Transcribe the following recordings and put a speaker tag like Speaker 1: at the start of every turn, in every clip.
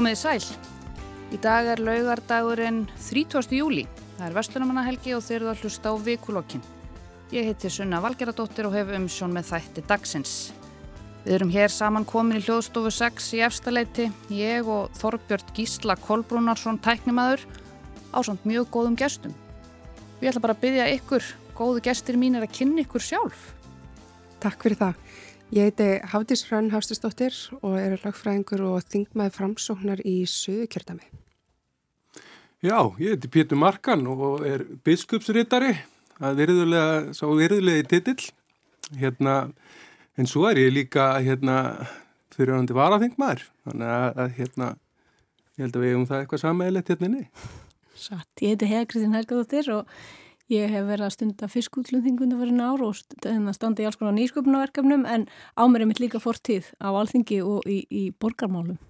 Speaker 1: Komiði sæl. Í dag er laugardagurinn 30. júli. Það er Vestlunumannahelgi og þeir eru að hlusta á vikulokkin. Ég heiti Sunna Valgeradóttir og hef umsjón með þætti dagsins. Við erum hér saman komin í hljóðstofu 6 í efstaleiti. Ég og Þorbjörn Gísla Kolbrúnarsson tæknimaður á samt mjög góðum gestum. Við ætla bara að byggja ykkur, góðu gestir mín er að kynna ykkur sjálf.
Speaker 2: Takk fyrir það. Ég heiti Hafdís Hrönn Hafstisdóttir og er lagfræðingur og þingmaði framsóknar í Suðukjörðami.
Speaker 3: Já, ég heiti Pétur Markan og er biskupsrittari, það er virðulega, svo virðulegi titill, hérna, en svo er ég líka, hérna, fyrirhandi varaþingmaður, þannig að, hérna, ég held að við hefum það eitthvað sammeðilegt hérna inni.
Speaker 4: Satt, ég heiti Hega Kristín Helgaðóttir og Ég hef verið að stunda fiskútlunþingundu fyrir náru og standa í alls konar nýsköpunarverkefnum en ámer er mitt líka fortíð á alþingi og í, í borgarmálum.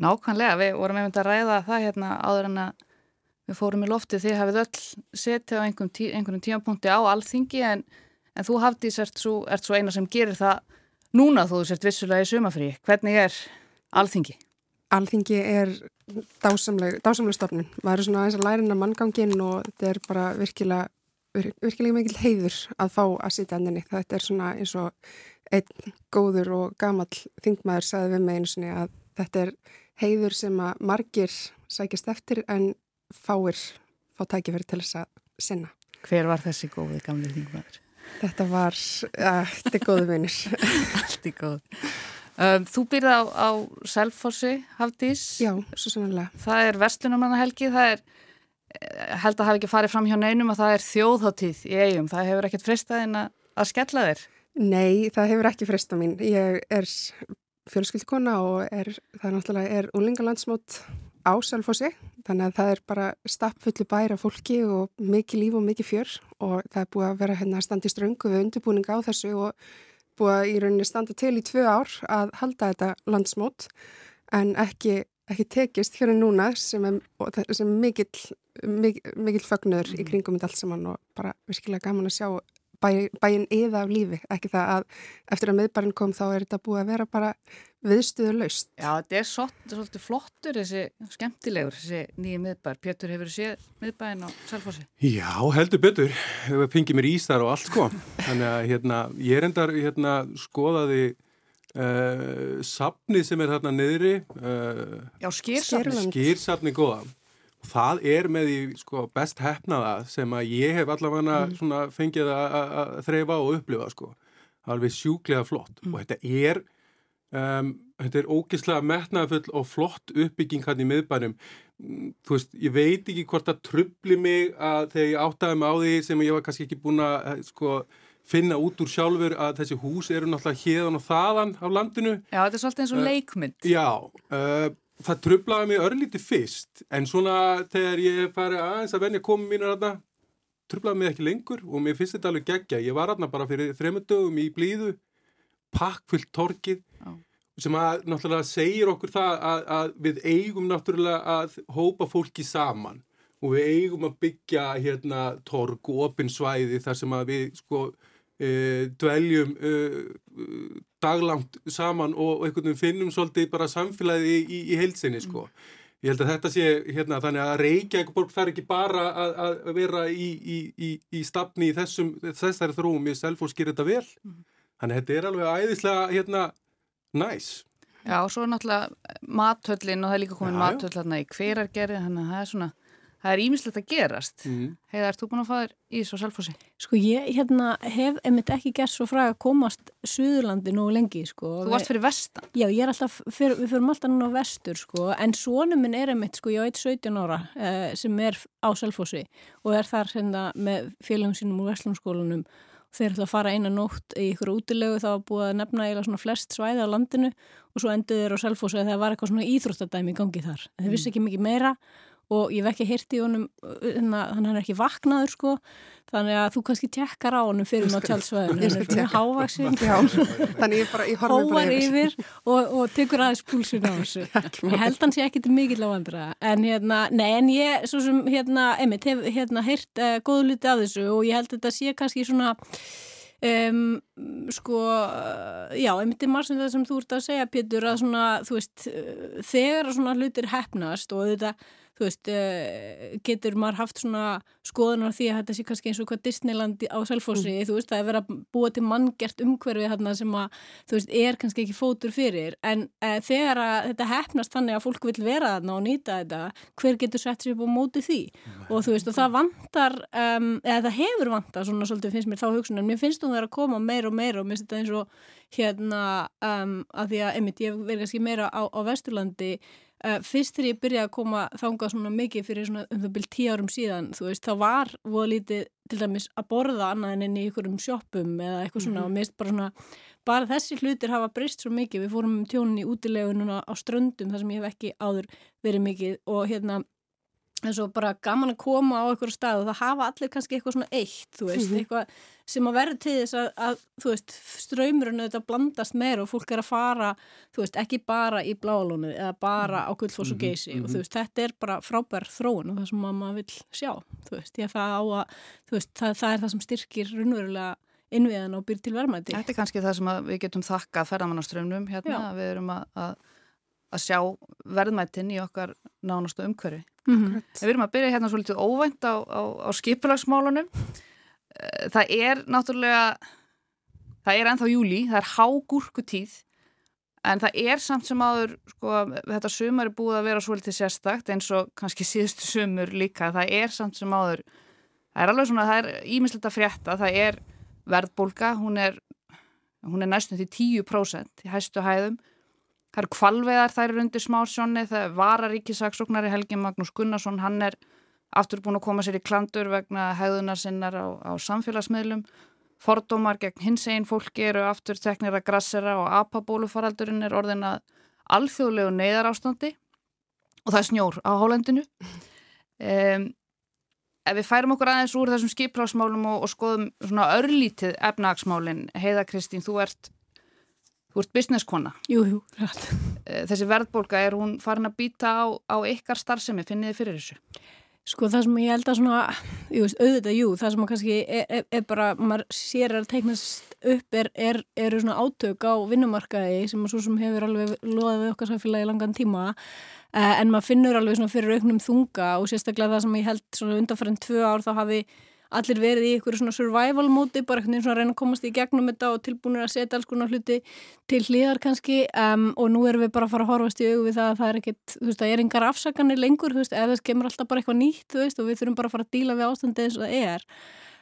Speaker 1: Nákvæmlega, við vorum einmitt að ræða það hérna áður en að við fórum í lofti því hafið öll setið á einhverjum, tí, einhverjum tímapunkti á alþingi en, en þú hafði sért svo, svo eina sem gerir það núna þú sért vissulega í sumafrí. Hvernig er alþingi?
Speaker 2: Alþingi er dásamleg, dásamleg stofnun. Maður er svona aðeins að læra hennar manngangin og þetta er bara virkilega, vir, virkilega mikil heiður að fá að sitja enninni. Þetta er svona eins og einn góður og gamal þingmaður sagði við mig einu sinni að þetta er heiður sem að margir sækist eftir en fáir fá tækifæri til þess að sinna.
Speaker 1: Hver var þessi góði gamli þingmaður?
Speaker 2: Þetta var, uh, þetta er góðu vinir.
Speaker 1: Allt í góð. Um, þú byrði á, á Selfossi, Hafdís.
Speaker 2: Já, svo sannlega.
Speaker 1: Það er Vestlunumannahelgi, það er, eh, held að hafa ekki farið fram hjá neinum að það er þjóðháttíð í eigum. Það hefur ekkert fristaðin að, að skella þér?
Speaker 2: Nei, það hefur ekki fristað mín. Ég er fjölskyldkona og er, það er náttúrulega er úlingalandsmót á Selfossi. Þannig að það er bara stappfullu bæra fólki og mikið líf og mikið fjör og það er búið að vera hérna standi ströngu við undirbúninga á þessu og búið í rauninni standa til í tvö ár að halda þetta landsmót en ekki, ekki tekist fyrir núna sem er, sem er mikill, mikill, mikill fögnur mm. í kringum þetta allt saman og bara virkilega gaman að sjá bæ, bæin yða af lífi, ekki það að eftir að miðbærin kom þá er þetta búið að vera bara viðstuður laust.
Speaker 1: Já, þetta er svolítið flottur þessi skemmtilegur, þessi nýju miðbær. Pétur, hefur þú séð miðbærin á Salfossi?
Speaker 3: Já, heldur betur. Það fengið mér ís þar og allt sko. Þannig að hérna, ég er endar hérna, skoðaði uh, safni sem er hérna niðri. Uh,
Speaker 1: Já, skýrsafni.
Speaker 3: Skýrsafni góða. Og það er með því sko, best hefnaða sem að ég hef allavega mm. fengið að þreyfa og upplifa sko. Alveg sjúklega flott mm. og þetta er Um, þetta er ógeðslega metnaðfull og flott uppbygging hann í miðbænum þú veist, ég veit ekki hvort það trubli mig að þegar ég áttaði mig á því sem ég var kannski ekki búin að eh, sko, finna út úr sjálfur að þessi hús eru náttúrulega hérðan og þaðan af landinu.
Speaker 1: Já, þetta er svolítið eins og uh, leikmynd.
Speaker 3: Já, uh, það trublaði mig örlítið fyrst en svona þegar ég fari aðeins að venja komið mínu þarna trublaði mig ekki lengur og mér finnst þetta alveg geggja. Ég var þarna bara fyrir þremundögum í blíðu pakkfyllt torkið Já. sem að náttúrulega segir okkur það að, að við eigum náttúrulega að hópa fólki saman og við eigum að byggja hérna tork og opinsvæði þar sem að við sko e, dveljum e, daglangt saman og einhvern veginn finnum svolítið bara samfélagið í, í heilsinni sko. Ég held að þetta sé hérna þannig að Reykjavík þarf ekki bara að, að vera í, í, í stafni í þessum, þessari þróum, ég self og skýr þetta vel. Mm. Þannig að þetta er alveg æðislega hérna næs.
Speaker 1: Já og svo er náttúrulega mathöllin og það er líka komin mathöll hérna í hverjargerði þannig að það er svona, það er ímislegt að gerast. Mm. Heiða, ert þú búin að fá þér í svo selfhósi?
Speaker 4: Sko ég hérna hef einmitt ekki gert svo fræg að komast Suðurlandi nú lengi sko.
Speaker 1: Þú varst fyrir vestan?
Speaker 4: Já ég er alltaf, fyr, við fyrum alltaf núna á vestur sko en svonum minn er einmitt sko, ég veit 17 ára eh, sem er á selfhósi og er þar hérna með félagum sínum úr Vestlumskólanum þeir ætla að fara eina nótt í ykkur útilegu þá að búa að nefna eða svona flest svæði á landinu og svo endur þeir á selfósu að það var eitthvað svona íþróttadæmi í gangi þar. Þeir vissi ekki mikið meira og ég vekki hirti í honum þannig að hann er ekki vaknaður sko. Þannig að þú kannski tekkar á honum fyrir ná tjálsvæðinu, hann er hávaksinn
Speaker 2: þannig ég bara, ég horfi
Speaker 4: bara yfir. og, og tekur aðeins púlsun á þessu. Ég held hans ég ekki til mikill á andra en hérna, nei en ég svo sem hérna, emitt, hef hérna hirt uh, góðu luti af þessu og ég held þetta sé kannski svona Um, sko, já, einmitt er margir það sem þú ert að segja Pétur að svona, þú veist, þegar svona hlutir hefnast og þetta þú veist, eh, getur maður haft svona skoðunar því að þetta sé kannski eins og hvað Disneyland á Selfossi, mm. þú veist, það er verið að búa til manngert umhverfið þarna sem að, þú veist, er kannski ekki fótur fyrir, en e, þegar að þetta hefnast þannig að fólk vil vera þarna og nýta þetta, hver getur sett sér upp á móti því? Mm. Og þú veist, og það vantar, um, eða það hefur vantar svona svolítið finnst mér þá hugsun, en mér finnst þú það að koma meir og meir og mér finnst þetta eins og hérna, um, að því að, einmitt, ég verð kannski meira á, á Vesturlandi Uh, fyrst þegar ég byrjaði að koma þangað svona mikið fyrir svona um það byrjum tíu árum síðan þú veist, þá var voða lítið til dæmis að borða annað en inn í einhverjum sjoppum eða eitthvað svona. Mm -hmm. og mist bara svona bara þessi hlutir hafa breyst svo mikið. Við fórum um tjónin í útilegununa á ströndum þar sem ég hef ekki áður verið mikið. Og hérna en svo bara gaman að koma á einhverju stað og það hafa allir kannski eitthvað svona eitt þú veist, mm -hmm. eitthvað sem að verður til þess að, að þú veist, ströymurinn auðvitað blandast meira og fólk er að fara þú veist, ekki bara í blálónu eða bara á gullfoss og geysi mm -hmm. og þú veist, þetta er bara frábær þróun og það sem maður vil sjá, þú veist, ég það á að þú veist, það, það er það sem styrkir raunverulega innviðan og býr til verðmæti
Speaker 1: Þetta er kannski það sem við getum þakka ferðamannaströymnum hérna, við erum að, að að sjá verðmættin í okkar nánastu umhverfi. Mm -hmm. Við erum að byrja hérna svo litið óvænt á, á, á skipulagsmálunum. Eh, það er náttúrulega, það er enþá júli, það er hágúrku tíð en það er samt sem áður, sko, þetta sumar er búið að vera svo litið sérstakt eins og kannski síðustu sumur líka, það er samt sem áður, það er alveg svona, það er ímislegt að frétta, það er verðbólka, hún er, hún er næstum því 10% í hæstu hæðum Það eru kvalveðar, þær eru undir smásjónni, það er vararíkisaksóknari Helgi Magnús Gunnarsson, hann er aftur búin að koma sér í klandur vegna hegðunar sinnar á, á samfélagsmiðlum. Fordómar gegn hins einn fólki eru aftur teknir að grassera og apabólufaraldurinn er orðin að alþjóðlegu neyðar ástandi og það er snjór á hólendinu. Um, ef við færum okkur aðeins úr þessum skiplásmálum og, og skoðum svona örlítið efnagsmálinn, Heiða Kristín, þú ert Þú ert businesskona.
Speaker 4: Jú, jú,
Speaker 1: rætt. Eh, þessi verðbólka, er hún farin að býta á, á ykkar starfsemi? Finnið þið fyrir þessu?
Speaker 4: Sko það sem ég held að svona, ég veist, auðvitað, jú, það sem kannski er, er, er bara, maður sér að teiknast upp er, er, eru svona átök á vinnumarkaði sem að svo sem hefur alveg loðið við okkar samfélagi langan tíma uh, en maður finnur alveg svona fyrir auknum þunga og sérstaklega það sem ég held svona undanfærin tvö ár þá hafi allir verið í ykkur svona survival móti, bara einhvern veginn svona að reyna að komast í gegnum þetta og tilbúinir að setja alls konar hluti til hlýðar kannski um, og nú erum við bara að fara að horfast í auðvið það að það er ekkit, þú veist, það er engar afsaganir lengur, þú veist, eða það kemur alltaf bara eitthvað nýtt, þú veist, og við þurfum bara að fara að díla við ástandið eins og það er.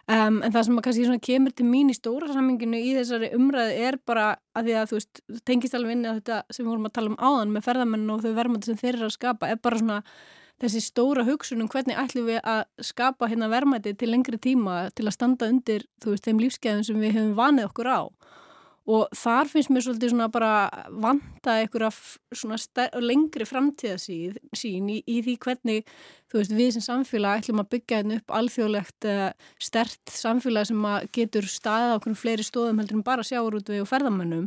Speaker 4: Um, en það sem kannski kemur til mín í stóra samminginu í þessari umræði er bara að því að þú veist, tengist alveg inn í þetta sem við vorum að tala um áðan með ferðamenn og þau verðmandi sem þeir eru að skapa er bara svona þessi stóra hugsunum hvernig ætlum við að skapa hérna vermaði til lengri tíma til að standa undir þú veist þeim lífskeiðum sem við hefum vanið okkur á. Og þar finnst mér svolítið svona bara vanda einhverja svona lengri framtíðasín í, í því hvernig þú veist við sem samfélag ætlum að byggja hérna upp alþjóðlegt uh, stert samfélag sem getur staðið okkur fleiri stóðum heldur en bara sjáur út við og ferðamennum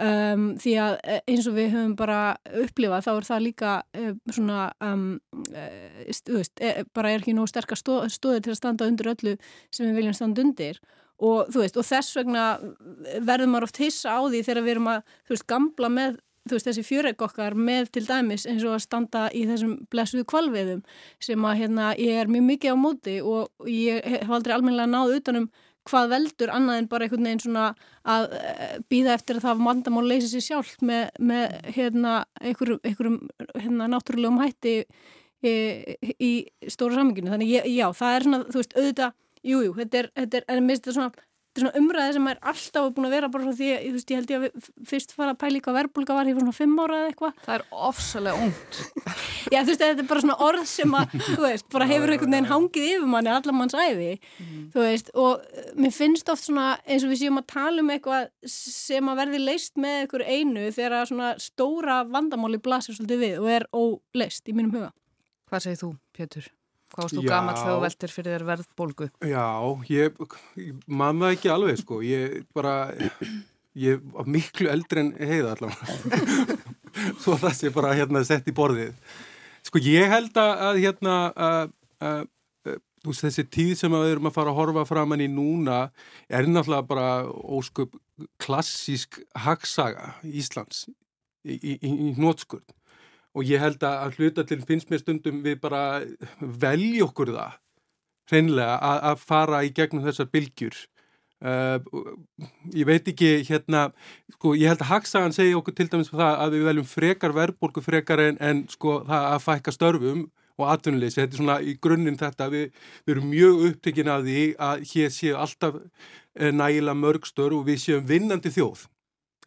Speaker 4: Um, því að eh, eins og við höfum bara upplifað þá er það líka uh, svona um, uh, veist, er, bara er ekki nógu sterkast stó, stóði til að standa undir öllu sem við viljum standa undir. Og, veist, og þess vegna verður maður oft hissa á því þegar við erum að veist, gamla með veist, þessi fjöreikokkar með til dæmis eins og að standa í þessum blessuðu kvalviðum sem að hérna, ég er mjög mikið á móti og ég hef aldrei almennilega náð utanum hvað veldur annað en bara einhvern veginn svona að eh, býða eftir að það vandamál leysi sér sjálf með, með hérna einhverjum, einhverjum hérna náttúrulegum hætti í, í stóra saminginu. Þannig já, það er svona, þú veist, auðvitað, jújú, jú, þetta er, þetta er, en mér finnst þetta svona þetta er svona umræði sem er alltaf búin að vera bara frá því að ég, ég held ég að fyrst fara að pæla hvað verbulga var hér svona fimm ára eða eitthvað
Speaker 1: Það er ofsalega ungt
Speaker 4: Já þú veist þetta er bara svona orð sem að þú veist, bara hefur einhvern veginn hangið yfir manni allar manns æfi mm. þú veist, og eh, mér finnst oft svona eins og við séum að tala um eitthvað sem að verði leist með einhver einu þegar svona stóra vandamáli blasir svolítið við og er óleist í mínum huga
Speaker 1: Hvað segir þú, Pétur? Hvað varst þú gammal þegar veltir fyrir þér verðbólgu?
Speaker 3: Já, ég, ég manna ekki alveg sko, ég bara, ég var miklu eldri en heiða allavega, svo það sé bara hérna sett í borðið. Sko ég held að hérna, að, að, þessi tíð sem við erum að fara að horfa framann í núna er náttúrulega bara ósköp klassísk hagsaga Íslands í, í, í nótskurð og ég held að hluta til finnst mér stundum við bara velja okkur það hreinlega að, að fara í gegnum þessar bylgjur. Uh, ég veit ekki hérna, sko ég held að hagsagan segja okkur til dæmis það að við veljum frekar verðbólku frekar en, en sko það að fækka störfum og atvinnuleysi, þetta er svona í grunninn þetta, við, við erum mjög upptekinn af því að hér séu alltaf eh, nægilega mörgstur og við séum vinnandi þjóð.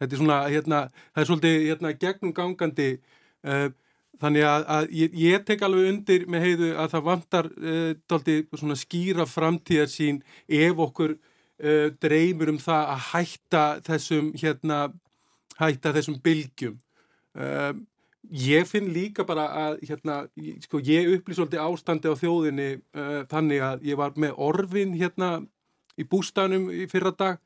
Speaker 3: Þetta er svona, hérna, það er svolítið hérna, gegnum gangandi, uh, þannig að, að ég, ég tek alveg undir með heiðu að það vantar uh, daldi svona skýra framtíðar sín ef okkur uh, dreymur um það að hætta þessum, hérna, hætta þessum bylgjum. Ég finn líka bara að hérna, sko, ég upplýs svolítið ástandi á þjóðinni uh, þannig að ég var með orfin hérna í bústanum í fyrra dag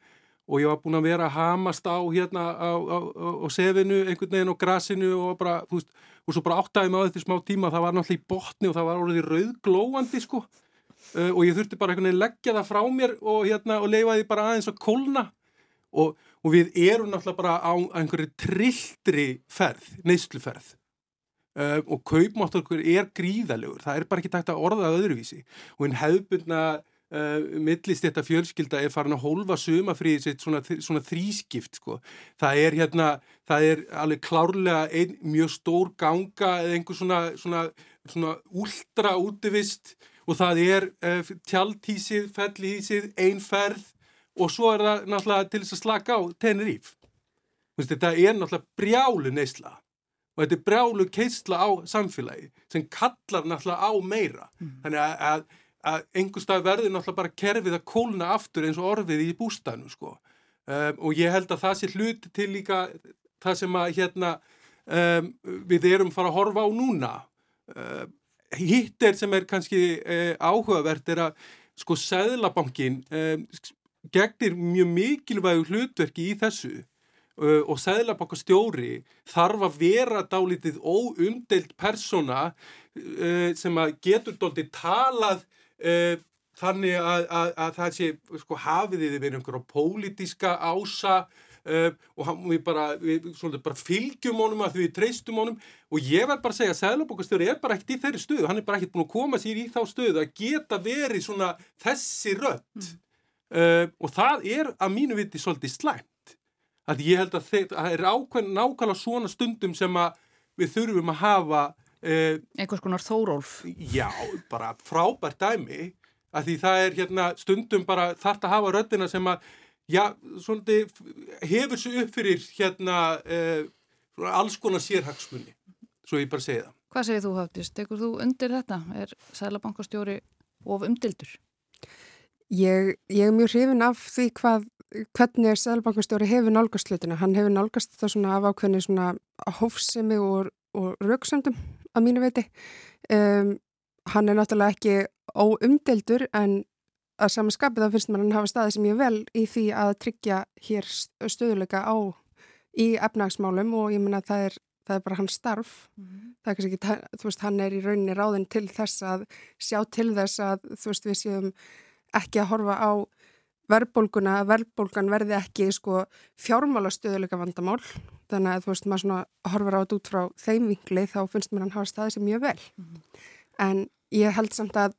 Speaker 3: og ég var búin að vera að hamast á hérna á, á, á, á sefinu einhvern veginn og grasinu og bara, þú veist, og svo bara áttaði mig á þetta smá tíma það var náttúrulega í botni og það var orðið rauðglóandi sko. Uh, og ég þurfti bara einhvern veginn leggja það frá mér og hérna og leifa því bara aðeins að kólna. Og og við erum náttúrulega bara á einhverju trilltri ferð, neysluferð. Uh, og kaupmáttur er gríðalegur, það er bara ekki takt að orða öðruvísi. Og einn hefðbundna uh, millist þetta fjölskylda er farin að hólfa sumafríði sitt svona, svona þrískipt sko, það er hérna, það er alveg klárlega ein mjög stór ganga eða einhver svona, svona, svona úldra útivist og það er uh, tjaldtísið, fellísið, einferð og svo er það náttúrulega til þess að slaka á Teneríf. Þetta er náttúrulega brjálu neysla og þetta er brjálu keisla á samfélagi sem kallar náttúrulega á meira. Mm. Þannig að, að, að einhver stað verður náttúrulega bara kerfið að kólna aftur eins og orfið í bústanu sko. Um, og ég held að það sé hluti til líka það sem að hérna um, við erum fara að horfa á núna. Um, hitt er sem er kannski uh, áhugavert er að sko Sæðlabankin gegnir mjög mikilvægu hlutverki í þessu og Sæðlabankastjóri þarf að vera dálítið óumdelt persóna uh, sem að getur dálítið talað uh, þannig að, að, að það sé sko, hafiðið við einhverja pólitíska ása Uh, og við bara, við, bara fylgjum honum að við treystum honum. Og ég verð bara að segja að Sæðlabokastjóri er bara ekkert í þeirri stöðu, hann er bara ekkert búin að koma sér í þá stöðu að geta verið svona þessi rött mm. Uh, og það er að mínu viti svolítið slæmt. Að ég held að það er ákveðin nákvæmlega svona stundum sem að við þurfum að hafa
Speaker 1: uh, einhvers konar þórólf
Speaker 3: já, bara frábært dæmi að því það er hérna stundum bara þart að hafa röddina sem að já, svona hefur svo upp fyrir hérna uh, alls konar sérhagsmunni svo ég bara segi það
Speaker 1: Hvað segir þú Hafdís? Tekur þú undir þetta? Er Sælabankastjóri of umdildur?
Speaker 2: Ég, ég er mjög hrifin af því hvað, hvernig Sæðalbankastjóri hefur nálgast hlutina. Hann hefur nálgast þetta svona af ákveðni svona hófsemi og, og rauksöndum að mínu veiti. Um, hann er náttúrulega ekki óumdeldur en að samanskapið þá finnst maður hann hafa staðið sem ég vel í því að tryggja hér stöðuleika á í efnagsmálum og ég menna að það er, það er bara hans starf. Mm. Það er kannski ekki, þú veist, hann er í rauninni ráðin til þess að sjá til þess að þú veist við séum ekki að horfa á verðbólguna, verðbólgan verði ekki sko fjármála stöðuleika vandamál þannig að þú veist maður svona horfur á þetta út frá þeim vingli þá finnst mér hann hafa staðið sem mjög vel mm -hmm. en ég held samt að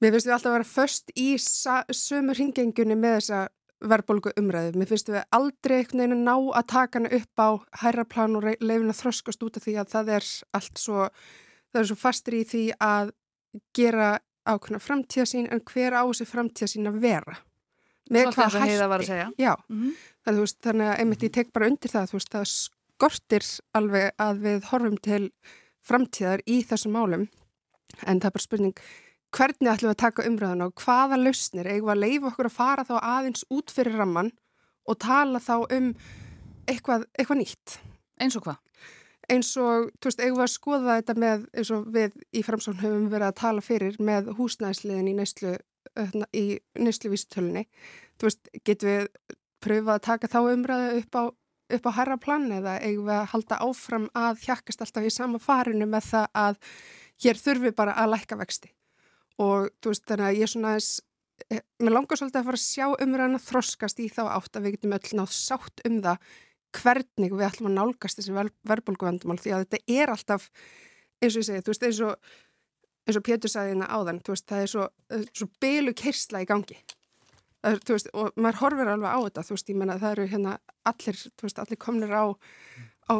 Speaker 2: mér finnst við alltaf að vera först í sömur hingengunni með þessa verðbólgu umræðu. Mér finnst við aldrei einhvern veginn að ná að taka hana upp á hærraplan og leifin að þroskast út af því að það er allt svo, það er svo fastur í því að gera ákveðna framtíðasín en hver á þessi framtíðasín að vera
Speaker 1: með Svo hvað hætti?
Speaker 2: Já, mm -hmm. það, veist, þannig að einmitt ég tek bara undir það veist, það skortir alveg að við horfum til framtíðar í þessum málum. En það er bara spurning hvernig ætlum við að taka umræðan og hvaða lausnir eigum að leifa okkur að fara þá aðeins út fyrir ramman og tala þá um eitthvað, eitthvað nýtt?
Speaker 1: Eins og hvað?
Speaker 2: eins og, þú veist, eigum við að skoða þetta með, eins og við í framsón höfum verið að tala fyrir með húsnæðsliðin í neyslu, hérna, í neysluvístölunni, þú veist, getum við pröfa að taka þá umræðu upp á, upp á herra plan eða eigum við að halda áfram að hjakkast alltaf í sama farinu með það að hér þurfum við bara að lækka vexti? Og þú veist þannig að ég svona þess, eh, mér langar svolítið að fara að sjá umræðan að þroskast í þá átt að við getum öll nátt sátt um það hvernig við ætlum að nálgast þessi ver verðbólguvandumál því að þetta er alltaf eins og ég segi, þú veist, eins og eins og Pétur sagði hérna áðan, veist, það er svo, svo bylu kersla í gangi. Er, veist, og maður horfir alveg á þetta, veist, menna það eru hérna allir, allir komnir á, á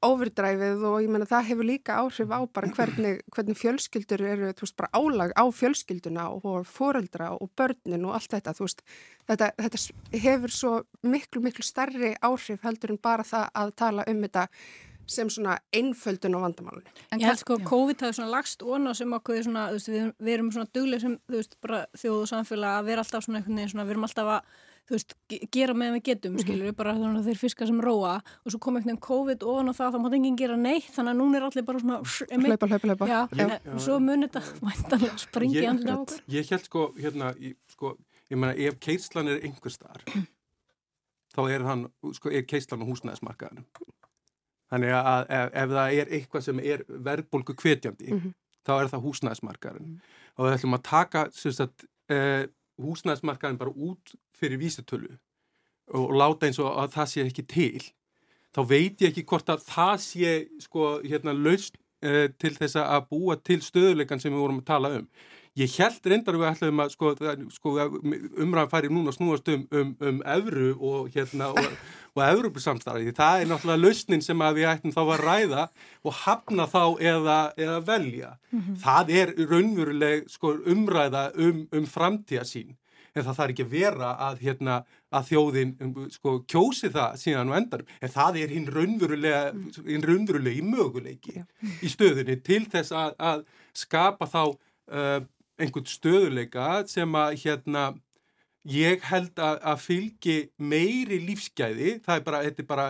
Speaker 2: overdræfið og ég menna það hefur líka áhrif á bara hvernig, hvernig fjölskyldur eru, þú veist, bara álag á fjölskylduna og foreldra og börnin og allt þetta, þú veist, þetta, þetta hefur svo miklu, miklu starri áhrif heldur en bara það að tala um þetta sem svona einföldun á vandamálunni.
Speaker 4: En held sko, COVID hafi svona lagst onna sem okkur, svona, veist, við, við erum svona duglega sem, þjóðu og samfélag að vera alltaf svona einhvern veginn svona, við erum alltaf að veist, gera með við getum, mhm. skilur, mm -hmm. bara þannig að þeir fiskar sem róa og svo kom einhvern veginn COVID ofan á það, þá mátt enginn gera neitt, þannig að núna er allir bara svona
Speaker 2: hlaupa, hlaupa, hlaupa.
Speaker 4: Já, já, en svo munir þetta væntanlega springi andla á okkur.
Speaker 3: Ég held sko, hérna, ég, sko, ég meina, ef keislan er einhver starf, þá er hann, sko, er keislan á húsnæðismarkaðinu. Þannig að ef, ef það er eitthvað sem er verðbólgu kvetjandi, mm -hmm. þá er það húsnæðismarkaðin. Mm -hmm. Og við ætlum að taka sagt, eh, húsnæðismarkaðin bara út fyrir vísutölu og láta eins og að það sé ekki til. Þá veit ég ekki hvort að það sé sko, hérna, laust eh, til þess að búa til stöðuleikan sem við vorum að tala um. Ég held reyndar við ætlum að sko, sko, umræðan færi núna snúast um, um, um evru og hérna og og Európusamstarfi. Það er náttúrulega lausnin sem við ættum þá að ræða og hafna þá eða, eða velja. Mm -hmm. Það er raunveruleg sko, umræða um, um framtíðasín. En það þarf ekki að vera að, hérna, að þjóðin sko, kjósi það síðan og endar. En það er hinn raunverulega, hinn raunverulegi möguleiki ja. í stöðunni til þess að, að skapa þá uh, einhvern stöðuleika sem að hérna ég held að, að fylgi meiri lífsgæði, það er bara, þetta er bara,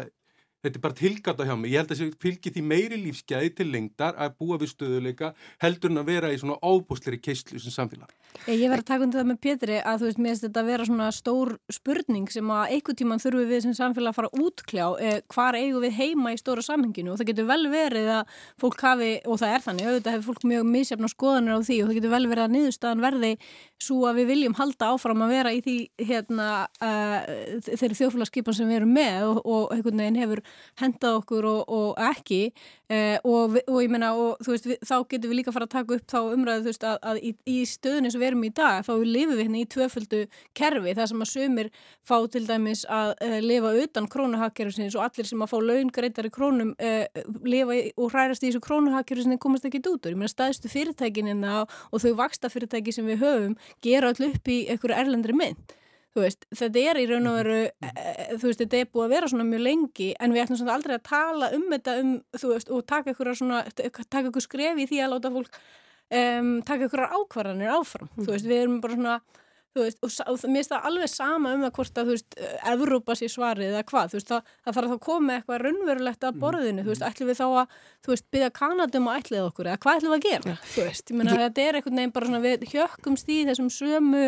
Speaker 3: þetta er bara tilgátt á hjá mig, ég held að fylgi því meiri lífsgæði til lengdar að búa við stöðuleika heldur en að vera í svona ábúsleiri keistlu sem samfélag.
Speaker 4: Ég verði að taka undir það með Pétri að þú veist, mér finnst þetta að vera svona stór spurning sem að einhver tíman þurfum við sem samfélag að fara útkljá eh, hvar eigum við heima í stóra samhenginu og það getur vel verið að fólk hafi, og það er þannig, auðvitað hefur fólk mjög misjafn á skoðanir á því og það getur vel verið að niðurstaðan verði svo að við viljum halda áfram að vera í því hérna, uh, þeirri þjófélagskipan sem við erum með og, og einhvern veginn hefur hendað okkur og, og ekki uh, og, og ég menna, og þú veist, við, þá getur við líka fara að taka upp þá umræðu, þú veist, að, að í, í stöðunni sem við erum í dag, þá lifum við hérna í tvöföldu kerfi, það sem að sömur fá til dæmis að uh, lifa utan krónuhakkerfisins og allir sem að fá laungreitar í krónum lifa í, og hrærast í þessu krónuhakkerfisins komast ekki út úr, ég menna staðistu fyrirtækinina og þau vaksta fyrirtæki sem við höfum gera all upp í einhverju erlendri mynd Veist, þetta er í raun og veru e, þú veist, þetta er búið að vera svona mjög lengi en við ætlum svona aldrei að tala um þetta um, þú veist, og taka ykkur svona taka ykkur skref í því að láta fólk um, taka ykkur ákvarðanir áfram, mm. þú veist, við erum bara svona þú veist, og, og mér finnst það alveg sama um það hvort að, þú veist, Evrópa sé svarið eða hvað, þú veist, það, það þarf að koma eitthvað raunverulegt að borðinu, mm. þú veist, ætlum við þá að, þú veist, byggja Kanadum að ætlið okkur, eða hvað ætlum við að gera, ja. þú veist, ég menna, þetta er einhvern veginn bara svona, við hjökkumst í þessum sömu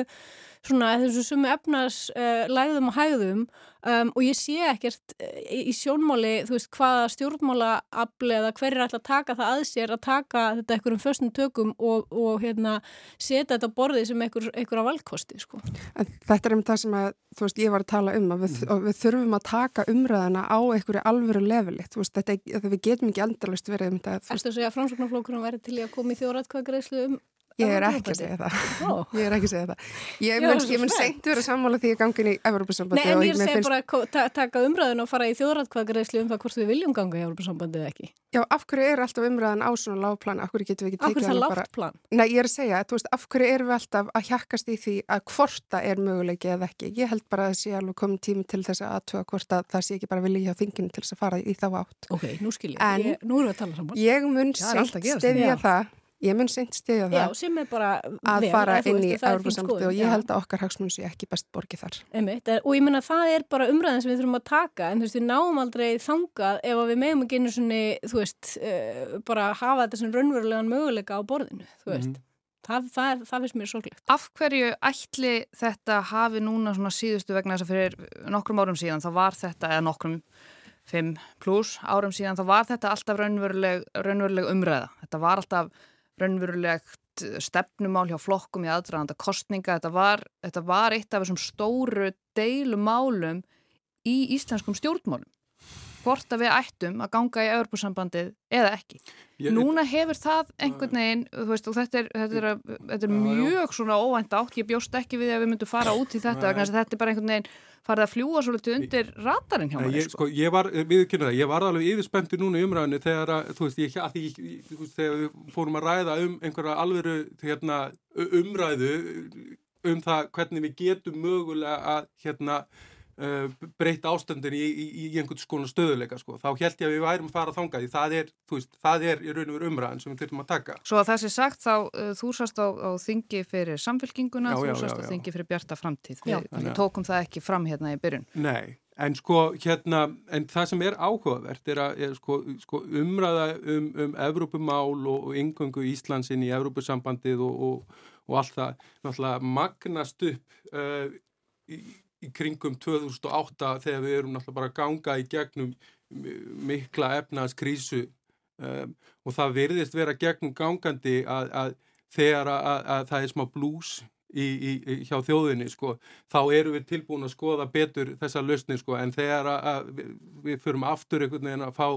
Speaker 4: svona þessu sumu efnars uh, lægðum og hægðum um, og ég sé ekkert uh, í sjónmáli þú veist hvaða stjórnmála afli eða hver er alltaf að taka það að sér að taka þetta einhverjum förstum tökum og, og hérna setja þetta borðið sem einhver, einhverja valdkosti sko.
Speaker 2: Þetta er um það sem að þú veist ég var að tala um að við, við þurfum að taka umræðana á einhverju alvöru leveli þú veist þetta, við getum ekki endalust verið um þetta.
Speaker 4: Að segja að framsóknarflokkurum væri til í að koma í þjóratkvæðgreðslu um
Speaker 2: Ég er ekki að segja það. Ég er ekki að segja það. Ég mun, mun seint vera sammála því að gangin í Evropasambandi.
Speaker 4: Nei, en ég segi bara að taka umræðin og fara í þjóðrætkvæðgreðslu um það hvort við viljum ganga í Evropasambandi eða ekki.
Speaker 2: Já, af hverju er alltaf umræðin á svona lágplan? Af hverju getum við ekki tekið
Speaker 4: það bara? Af hverju það lágplan?
Speaker 2: Nei, ég er að segja, þú veist, af hverju erum við alltaf að hjakkast í því að hvorta er möguleiki eða ekki? Ég held bara að það sé alveg að að að
Speaker 4: ég. Að
Speaker 2: mun seint stiðja það
Speaker 4: Já,
Speaker 2: að fara inn í Európa-samtöðu og ég held að okkar hagsmunum sé ekki best borgið þar.
Speaker 4: Einmitt, og ég menna það er bara umræðin sem við þurfum að taka en þú veist við náum aldrei þangað ef við meðum ekki einu svonni, þú veist, uh, bara hafa þetta sem raunverulegan möguleika á borðinu, þú veist. Mm. Það, það, er, það finnst mér sorglegt.
Speaker 1: Af hverju ætli þetta hafi núna svona síðustu vegna þess að fyrir nokkrum árum síðan þá var þetta, eða nokkrum 5 pluss árum síðan þá var þetta alltaf raunveruleg, raunveruleg umræða. Þetta var alltaf raunverulegt eitt stefnumál hjá flokkum í aðdraðanda kostninga, þetta var, þetta var eitt af þessum stóru deilumálum í íslenskum stjórnmálum. Hvort að við ættum að ganga í Európusambandið eða ekki. Ég, Núna hefur það einhvern veginn, veist, þetta er, þetta er, þetta er mjög svona óvænt átt, ég bjóst ekki við að við myndum fara út í þetta, þetta er bara einhvern veginn farið að fljúa svolítið undir ratarinn hjá mér.
Speaker 3: Ég, sko. sko, ég var, viðkynna það, ég var alveg yfirspenntið núna í umræðinu þegar að, þú veist, ég, að ég, þú veist, þegar við fórum að ræða um einhverja alveru, hérna, umræðu um það hvernig við getum mögulega að, hérna, breyta ástandin í, í, í einhvern skona stöðuleika sko. þá held ég að við værum að fara að þanga því það er, veist, það er í raun og veru umræðan sem við þurfum að taka.
Speaker 1: Svo að það sé sagt þá uh, þú sást á, á þingi fyrir samfélkinguna, já, þú sást á þingi fyrir bjarta framtíð við, við tókum það ekki fram hérna í byrjun.
Speaker 3: Nei, en sko hérna, en það sem er áhugavert er að er, sko, sko, umræða um, um Evrópumál og, og yngöngu Íslandsin í Evrópusambandið og, og, og allt það náttúrulega magnast upp uh, í í kringum 2008 þegar við erum náttúrulega bara að ganga í gegnum mikla efnaðskrísu um, og það verðist vera gegnum gangandi að, að þegar að, að, að það er smá blús í, í, í, hjá þjóðinni sko, þá eru við tilbúin að skoða betur þessa lausni sko, en þegar við, við förum aftur einhvern veginn að fá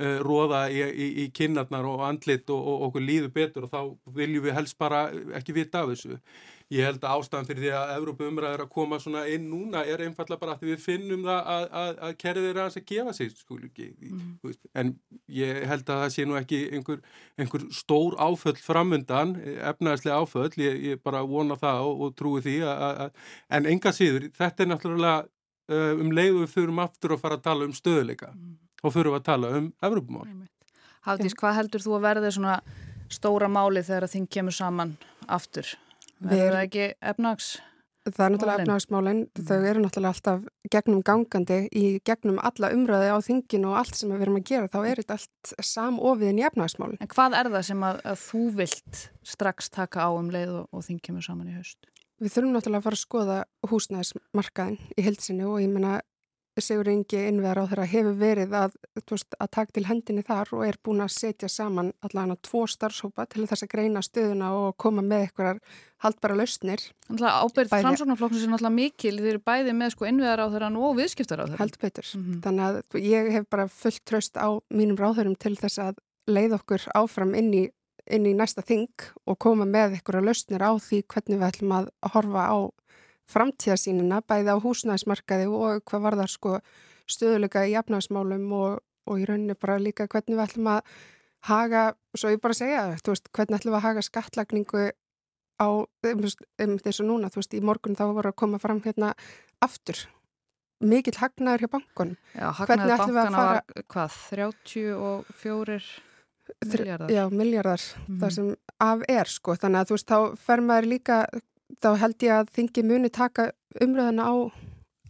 Speaker 3: uh, róða í kinnarnar og andlit og, og okkur líður betur og þá viljum við helst bara ekki vita af þessu ég held að ástæðan fyrir því að Evrópa umræður að koma svona inn núna er einfalla bara að við finnum það að, að, að kerðið er að gefa sig skúli ekki mm. en ég held að það sé nú ekki einhver, einhver stór áföll framundan, efnaðslega áföll ég, ég bara vona það og, og trúi því að, en enga síður þetta er náttúrulega uh, um leiðu við þurfum aftur að fara að tala um stöðuleika mm. Og þurfum að tala um Evrópumál
Speaker 1: Haldís, hvað heldur þú að verði svona stóra máli þegar að þing kemur saman aftur? Verður það ekki efnags?
Speaker 2: Það er náttúrulega efnagsmálinn, mm. þau eru náttúrulega alltaf gegnum gangandi í gegnum alla umröði á þinginu og allt sem við erum að gera, þá er þetta allt samofiðin í efnagsmálinn.
Speaker 1: En hvað er það sem að, að þú vilt strax taka á um leið og, og þingjum saman í haust?
Speaker 2: Við þurfum náttúrulega að fara að skoða húsnæðismarkaðin í heilsinni og ég menna Sigur Ingi innveðar á þeirra hefur verið að, veist, að taka til hendinni þar og er búin að setja saman allavega tvo starfsópa til þess að greina stöðuna og koma með eitthvað haldbara lausnir.
Speaker 1: Ábyrð framsóknarflokksins er náttúrulega mikil, þeir eru bæði með sko innveðar á þeirra og viðskiptar á þeirra.
Speaker 2: Held betur. Mm -hmm. Þannig að ég hef bara fullt tröst á mínum ráðurum til þess að leið okkur áfram inn í, inn í næsta þing og koma með eitthvað lausnir á því hvernig við ætlum að horfa á framtíðasínina bæði á húsnæðismarkaði og hvað var það sko stöðuleika í jafnarsmálum og, og í rauninni bara líka hvernig við ætlum að haga, svo ég bara segja þú veist, hvernig ætlum við að haga skattlagningu á, um, um þess að núna, þú veist, í morgun þá voru að koma fram hérna aftur. Mikill hagnaður hjá bankunum.
Speaker 1: Já, hagnaður bankana fara... var hvað, 34 miljardar
Speaker 2: Já, miljardar, mm. það sem af er sko, þannig að þú veist, þá fer maður líka þá held ég að þingi muni taka umröðuna á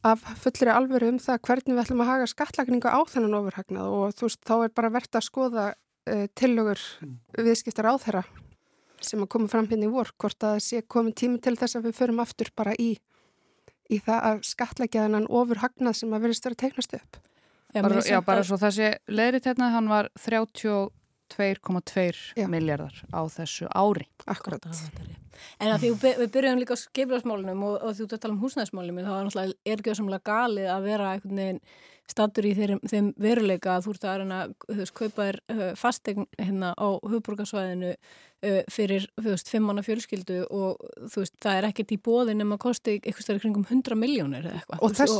Speaker 2: af fullri alveru um það hvernig við ætlum að haga skattlagninga á þennan ofurhagnað og þú veist, þá er bara verðt að skoða uh, tillögur mm. viðskiptar á þeirra sem að koma fram hérna í vor, hvort að það sé komin tími til þess að við förum aftur bara í í það að skatlækja þennan ofurhagnað sem að verðist vera teiknast upp.
Speaker 1: Já, bara, já, bara svo það sé leðrið hérna, hann var 32,2 miljardar á þessu ári.
Speaker 2: Akkurat.
Speaker 4: En að því við byrjum líka á skiplasmálunum og, og þú tala um húsnæðismálunum þá er náttúrulega ergjöðsamlega galið að vera einhvern statur í þeim, þeim veruleika að þú ert að reyna að kaupa þér uh, fastegn hérna á hugborgarsvæðinu uh, fyrir veist, fimmanna fjölskyldu og þú veist það er ekkert í bóðin en maður kosti eitthvað stærri kringum 100 miljónir eða eitthvað og, þess...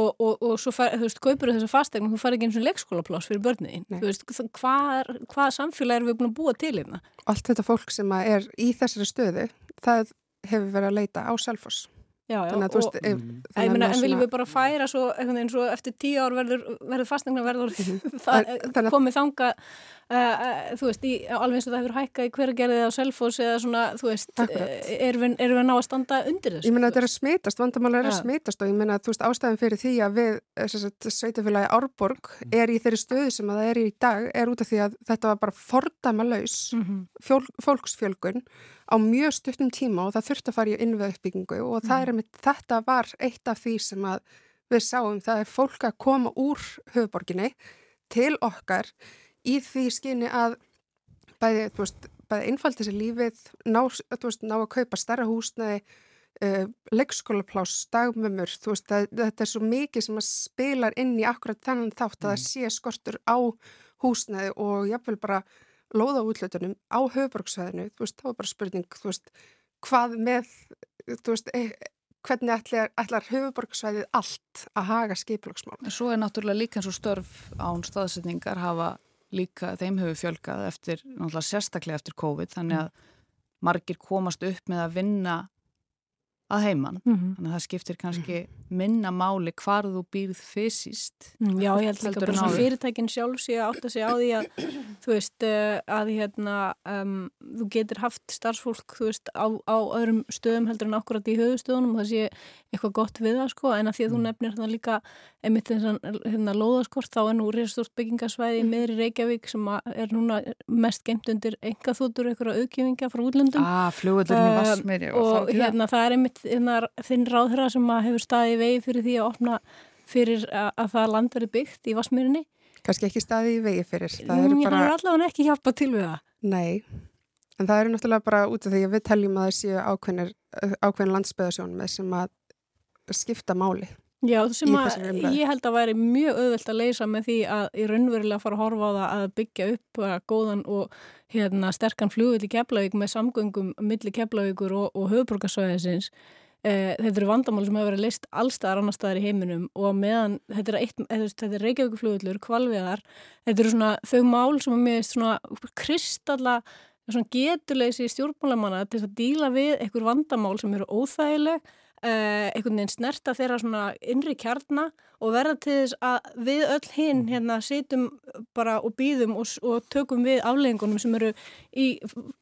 Speaker 4: og, og, og svo far, þú veist kaupur þessa fastegn og þú fari ekki eins og leikskólapláss fyrir börniðin þú veist hvað hva samfélag er við búin að búa til hérna?
Speaker 2: Allt þetta fólk sem er í þessari stöðu það hefur verið að leita á Selfoss
Speaker 4: Já, já, þannig að þú veist ef, mm. að en viljum við bara færa svo, svo eftir tíu ár verður, verður fastnægna verður mhm. það komið þanga uh, uh, þú veist, í, alveg eins og það hefur hækkað í hverjargerðið á selfos eða svona, þú veist, erum við, er ná að standa undir þessu?
Speaker 2: Ég menna að þetta er að smitast vandamála er að smitast og ég menna að þú veist ástæðan fyrir því að við, sveitafélagi Árborg mm. er í þeirri stöðu sem að það er í dag, er út af því að þetta var bara fordama laus mm -hmm. fólksfjölgun á mjög stuttum tíma og það þurfti að fara í innveð uppbyggingu og mm. er með, þetta var eitt af því sem við sáum, það er fólk að koma úr höfuborginni til okkar í því skinni að bæði, veist, bæði einfalt þessi lífið, ná, veist, ná að kaupa starra húsnaði, uh, leikskólaplás, dagmömmur, þú veist, það, þetta er svo mikið sem að spilar inn í akkurat þennan þátt að það mm. sé skortur á húsnaði og jáfnveil bara loða útlötunum á höfuborgsvæðinu, þú veist, þá er bara spurning, þú veist, hvað með, þú veist, e hvernig ætlar, ætlar höfuborgsvæðið allt að haga skipilagsmál.
Speaker 1: Svo er náttúrulega líka eins og störf án staðsetningar hafa líka, þeim hefur fjölkað eftir, náttúrulega sérstaklega eftir COVID, þannig mm. að margir komast upp með að vinna að heimann, mm -hmm. þannig að það skiptir kannski minna máli hvar þú býrð fysiskt.
Speaker 4: Mm, já, ég held líka bara svona fyrirtækin sjálf sé að átta sig á því að þú veist, eh, að hérna um, þú getur haft starfsfólk þú veist, á, á öðrum stöðum heldur en akkurat í höfustöðunum og það sé eitthvað gott við það sko, en að því að þú mm. nefnir þannig líka einmitt þess að hérna loðaskort, þá er nú reysastort byggingasvæði meðri Reykjavík sem er núna mest geimt undir enga þútur eitthvað auðkjöfinga frá útlöndum.
Speaker 1: Ah, Vassmeri
Speaker 4: og, og hérna það er einmitt þinn ráðherra sem hefur staði í vegi fyrir því að opna fyrir að, að það land verið byggt í Vassmyrinni.
Speaker 2: Kanski ekki staði í vegi fyrir.
Speaker 4: Það er bara... allavega ekki hjálpað til við það.
Speaker 2: Nei, en það eru náttúrulega bara út af því að við teljum að það séu ákveðin landsbyðasjón með sem að skipta máli.
Speaker 4: Já, sem að ég held að væri mjög auðvelt að leysa með því að í raunverulega fara að horfa á það að byggja upp góðan og hérna, sterkan flugull í Keflavík með samgöngum millir Keflavíkur og, og höfuborgarsvæðisins Eh, þetta eru vandamál sem hefur verið list allstaðar annar staðar í heiminum og meðan þetta er, eitt, þetta er Reykjavíkuflugullur, kvalviðar, þetta eru svona þau mál sem er með svona kristalla geturleysi stjórnmálamanna til að díla við einhver vandamál sem eru óþægileg, eh, einhvern veginn snerta þeirra svona innri kjarna og verða til þess að við öll hinn hérna situm bara og býðum og, og tökum við afleggingunum sem eru í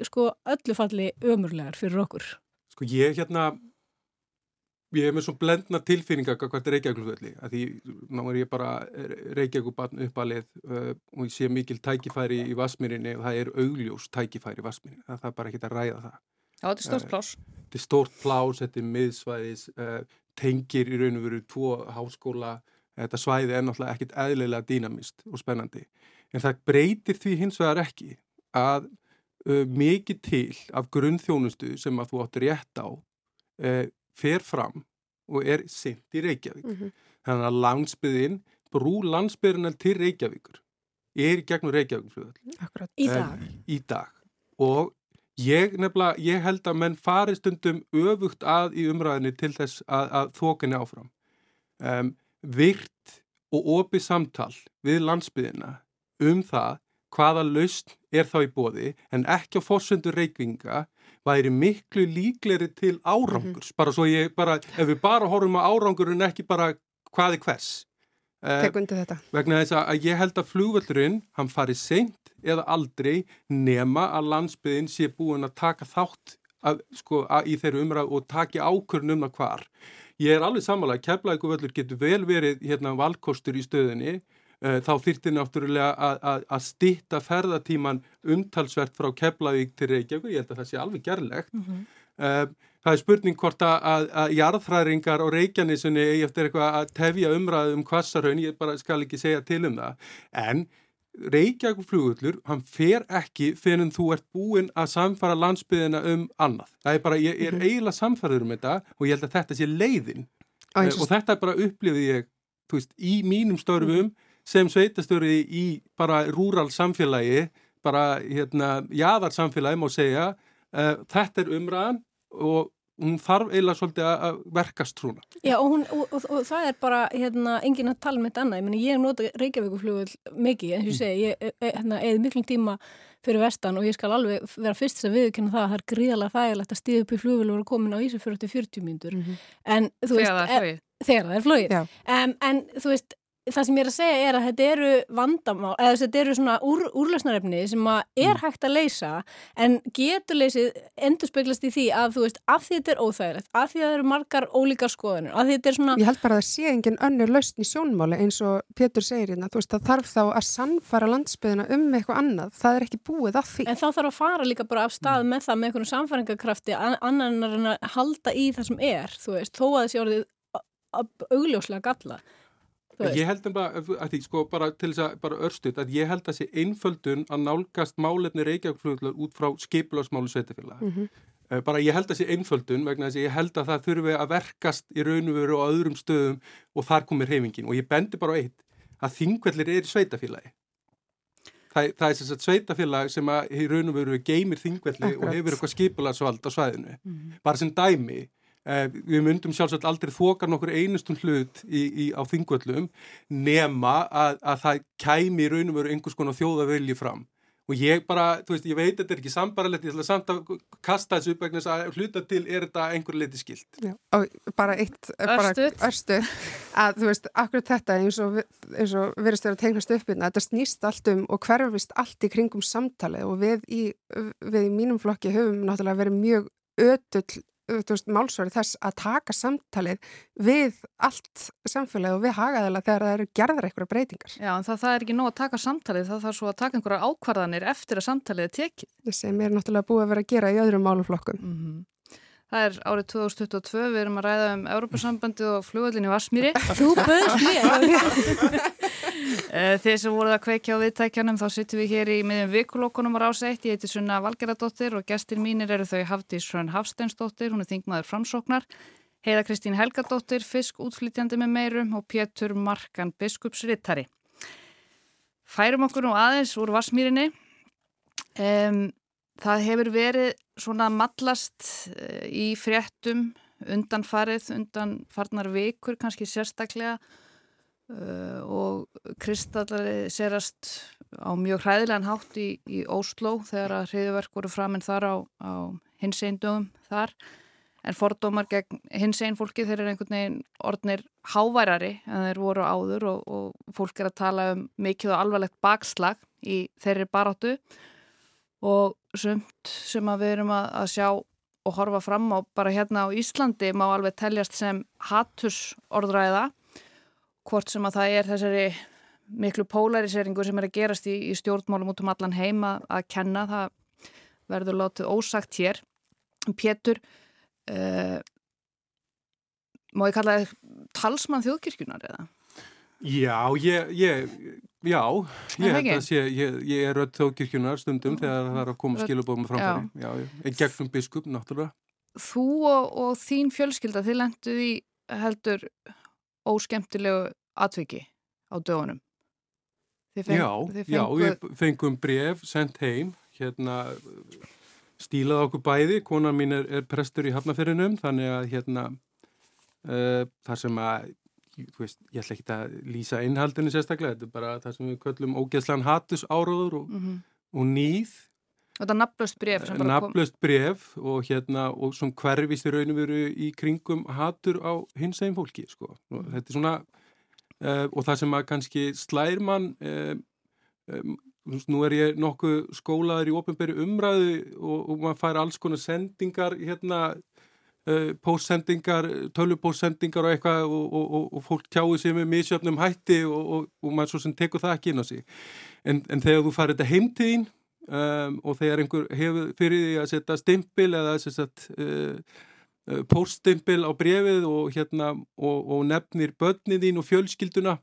Speaker 4: sko öllu falli ömurlegar fyrir okkur.
Speaker 3: Sko ég hérna ég hef með svo blendna tilfinninga hvað er Reykjavík-flugvelli að því ná er ég bara Reykjavík uppalið uh, og ég sé mikil tækifæri í Vasmírinni og það er augljós tækifæri í Vasmírinni það er bara ekki að ræða það
Speaker 1: Já, þetta er stórt plás
Speaker 3: uh, Þetta er stórt plás, þetta er miðsvæðis uh, tengir í raun og veru tvo háskóla, þetta svæði er náttúrulega ekkit eðlilega dýnamist og spennandi en það breytir því hins vegar ekki að uh, mikið til af grunnþjónustu sem að þú átt rétt á uh, fer fram og er sint í Reykjavík. Mm -hmm. Þannig að landsbyðin, brú landsbyðinan til Reykjavíkur er gegnum Reykjavíkflöðal.
Speaker 4: Í dag.
Speaker 3: Í dag. Og ég, nefnilega, ég held að menn fari stundum öfugt að í umræðinni til þess að, að þókinni áfram. Um, virt og opið samtal við landsbyðina um það hvaða laust er þá í bóði en ekki á fórsöndu reykvinga væri miklu líkleri til árangurs, mm -hmm. bara svo ég bara, ef við bara horfum á árangur en ekki bara hvaði hvers.
Speaker 2: Tegundi uh, þetta.
Speaker 3: Vegna þess að ég held að flugvöldurinn, hann fari seint eða aldrei nema að landsbyðin sé búin að taka þátt að, sko, að, í þeirru umræð og taki ákvörnum að hvar. Ég er alveg samanlega, keflaðið getur vel verið hérna valkostur í stöðinni Eh, þá þyrtir náttúrulega að stitta ferðatíman umtalsvert frá Keflavík til Reykjavík, ég held að það sé alveg gerlegt. Mm -hmm. Það er spurning hvort að, að jarðfræringar og Reykjanísunni eigi eftir eitthvað að tefja umræðu um kvassarhaun, ég bara skal ekki segja til um það, en Reykjavík flugullur, hann fer ekki fyrir en þú ert búinn að samfara landsbyðina um annað. Það er bara, ég er mm -hmm. eiginlega samfaraður um þetta og ég held að þetta sé leiðin. Æ, og þetta er bara upplifið ég, þú veist, í mínum störfum -hmm sem sveitastöru í bara rúral samfélagi, bara hérna jáðar samfélagi má segja, uh, þetta er umræðan og hún þarf eiginlega svolítið að verkast trúna.
Speaker 4: Já og, hún, og, og, og það er bara hérna engin að tala með þetta annað, ég meni ég hef notað Reykjavíkuflugul mikið en þú segi, ég e, e, hérna, eða miklum tíma fyrir vestan og ég skal alveg vera fyrst að viðkynna það að það er gríðalega þægilegt að stíða upp í flugul og vera komin á Ísafjörðu til 40 mínútur mm -hmm. en þú veist, þegar það er flugið, þegar það er flugið. Um, en þú veist það sem ég er að segja er að þetta eru vandamál, eða þetta eru svona úr, úrlösnarefni sem að er mm. hægt að leysa en getur leysið endur speglast í því að þú veist af því þetta er óþægilegt, af því að það eru margar ólíkar skoðunir, af því þetta er svona
Speaker 2: Ég held bara að það sé engin önnur lausn í sjónmáli eins og Pétur segir hérna, þú veist það þarf þá að sannfara landsbyðina um eitthvað annað, það er ekki búið af því.
Speaker 4: En þá þarf að fara líka bara af stað með það með einhvern að er, að augljóslega galla
Speaker 3: Ég held en bara, að því, sko, bara til þess að bara örstuð, að ég held að þessi einföldun að nálgast málefni Reykjavík út frá skipularsmálu sveitafélag. Mm -hmm. Bara ég held að þessi einföldun vegna þess að ég held að það þurfi að verkast í raun og öðrum stöðum og þar komir heimingin og ég bendi bara eitt að þingvellir er sveitafélagi. Það, það er þess að sveitafélag sem að í raun og veru geymir þingvelli Akkurat. og hefur eitthvað skipularsvald á svæðinu. Mm -hmm. Bara sem dæmi Eh, við myndum sjálfsagt aldrei þoka nokkur einustum hlut í, í, á þingvöllum nema að, að það kæmi í raun og veru einhvers konar þjóðavilji fram. Og ég bara, þú veist, ég veit þetta er ekki sambaralegt, ég ætla samt að kasta þessu upp vegna að hluta til er þetta einhver leiti skilt.
Speaker 2: Já, og bara eitt örstu, að þú veist, akkurat þetta eins og, eins og verðist verið að tegnast upp hérna, þetta snýst allt um og hverfist allt í kringum samtali og við í, við í mínum flokki höfum náttúrulega verið mjög ötull málsværi þess að taka samtalið við allt samfélagi og við hagaðala þegar það eru gerðar eitthvað breytingar.
Speaker 1: Já, en það, það er ekki nóg að taka samtalið, það þarf svo að taka einhverja ákvarðanir eftir að samtalið er tekið.
Speaker 2: Það sem er náttúrulega búið að vera að gera í öðrum máluflokkum. Mm -hmm.
Speaker 1: Það er árið 2022, við erum að ræða um Európa-sambandi og flugöldin í Varsmýri.
Speaker 4: Þú böðst mér!
Speaker 1: Eh, þeir sem voruð að kveikja á viðtækjanum, þá sittum við hér í miðjum vikulokkunum á rásætt. Ég heiti Sunna Valgeradóttir og gestir mínir eru þau Hafdís Hrönn Hafsteinsdóttir, hún er þingmaður framsóknar, Heiða Kristín Helgadóttir, fisk útflytjandi með meirum og Pétur Markan, biskupsrittari. Færum okkur nú aðeins úr Varsmýrinni. Um, það hefur verið svona mallast eh, í fréttum undanfarið, undanfarnar vikur kannski sérstaklega og Kristallari serast á mjög hræðilegan hátt í, í Ósló þegar að hriðverk voru framinn þar á, á hins einn dögum þar. En fordómar gegn hins einn fólki þeir eru einhvern veginn orðnir háværari en þeir voru áður og, og fólk er að tala um mikið og alvarlegt bakslag í þeirri baráttu. Og sumt sem að við erum að, að sjá og horfa fram á bara hérna á Íslandi má alveg teljast sem hattus orðræða hvort sem að það er þessari miklu polariseringu sem er að gerast í, í stjórnmálum út um allan heima að kenna það verður látið ósagt hér Pétur uh, má ég kalla það talsmann þjóðkirkjunar eða?
Speaker 3: Já, ég, ég Já, ég held að sé, ég, ég er öll þókirkjunar stundum þegar það er að koma skilubóðum framfæri, já, já, gegnum biskup náttúrulega.
Speaker 1: Þú og, og þín fjölskylda, þið lenduð í heldur óskemtilegu atviki á dögunum.
Speaker 3: Feng, já, fengu... já, við fengum bref sendt heim, hérna stílað okkur bæði, konar mín er, er prestur í Hafnaferinum, þannig að hérna uh, þar sem að Veist, ég ætla ekki að lýsa innhaldinu sérstaklega, þetta er bara það sem við köllum ógeðslan hatus áróður og, mm -hmm. og nýð
Speaker 1: og þetta er nafnlöst bref
Speaker 3: nafnlöst bref og hérna og svona hverfist í rauninu veru í kringum hatur á hins eginn fólki sko. og þetta er svona uh, og það sem að kannski slær mann uh, um, nú er ég nokkuð skólaður í ofinberi umræðu og, og maður fær alls konar sendingar hérna Uh, póstsendingar, tölvupóstsendingar og eitthvað og, og, og, og fólk tjáu sér með misjöfnum hætti og maður svo sem tekur það ekki inn á sig. En, en þegar þú farir þetta heimtíðin um, og þegar einhver hefur fyrir því að setja stimpil eða sagt, uh, póststimpil á brefið og hérna og nefnir börnin þín og fjölskylduna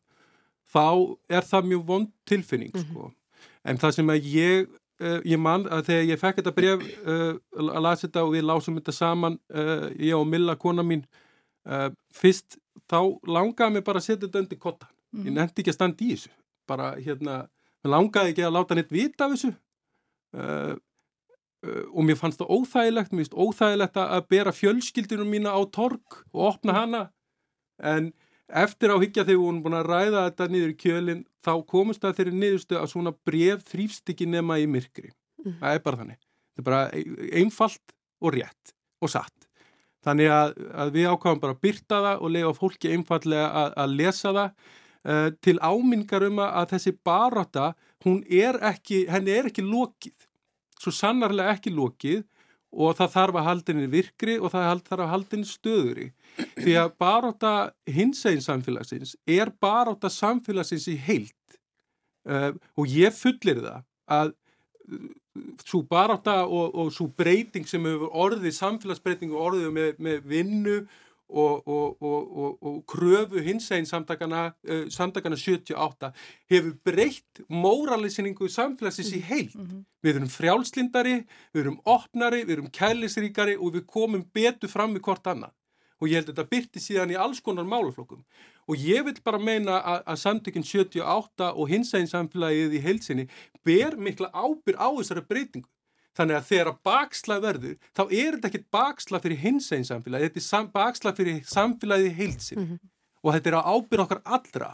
Speaker 3: þá er það mjög vond tilfinning mm -hmm. sko. en það sem að ég uh, ég man að þegar ég fekk þetta bref uh, að lasa þetta og við lásum þetta saman ég og Milla, kona mín fyrst þá langaði mér bara að setja þetta undir kotta mm. ég mhm. nefndi ekki að standa í þessu bara hérna, mér langaði ekki að láta neitt vita af þessu og mér fannst það óþægilegt mér finnst óþægilegt að bera fjölskyldunum mína á tork og opna mm. hana en eftir á higgja þegar við vorum búin að ræða þetta niður í kjölinn þá komist það þeirri niðurstu að svona bref þrýfst ekki nema í myrkri mm. það er bara þannig það er bara einfalt og rétt og satt þannig að, að við ákvæmum bara að byrta það og lega fólki einfallega að, að lesa það uh, til ámingar um að þessi baróta hún er ekki, henni er ekki lokið. Svo sannarlega ekki lokið og það þarf að haldinni virkri og það þarf að haldinni stöðuri því að baróta hinsegin samfélagsins er baróta samfélagsins í heilt uh, og ég fullir það að uh, svo baróta og, og svo breyting sem hefur orðið, samfélagsbreyting og orðið með, með vinnu og, og, og, og kröfu hins einn samtakana, uh, samtakana 78 hefur breytt móralisinningu samfélagsins í heilt. Mm -hmm. Við erum frjálslindari, við erum opnari, við erum kærlisríkari og við komum betur fram með hvort annað. Og ég held að þetta byrti síðan í alls konar málaflokkum. Og ég vil bara meina að, að samtökinn 78 og hins einn samfélagið í heilsinni ber mikla ábyr á þessari breytingu. Þannig að þegar að bakslag verður, þá er þetta ekki bakslag fyrir hins einn samfélagi, þetta er bakslag fyrir samfélagið heilsin mm -hmm. og þetta er að ábyrja okkar allra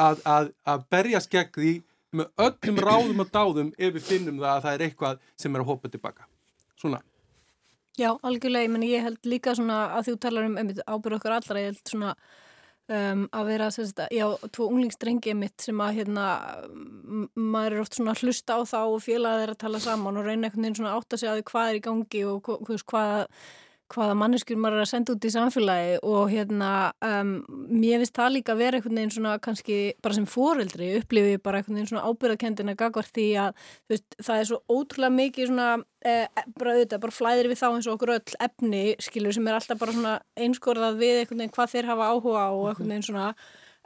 Speaker 3: að, að, að berjast gegn því með öllum ráðum og dáðum ef við finnum það að það er eitthvað sem er að hoppa tilbaka. Svona.
Speaker 4: Já, algjörlega, menn ég held líka svona að þú talar um ábyrja okkar allra, ég held svona Um, að vera, sérst, já, tvo unglingsdrengi mitt sem að hérna maður er oft svona að hlusta á þá og félagið er að tala saman og reyna einhvern veginn svona átt að segja því hvað er í gangi og hvað hvaða manneskur maður er að senda út í samfélagi og hérna um, mér finnst það líka að vera einhvern veginn svona kannski bara sem foreldri upplifið bara einhvern veginn svona ábyrðakendina gagvart því að veist, það er svo ótrúlega mikið svona eh, bara auðvitað, bara flæðir við þá eins og okkur öll efni skilur sem er alltaf bara svona einskorðað við einhvern veginn hvað þeir hafa áhuga og einhvern veginn svona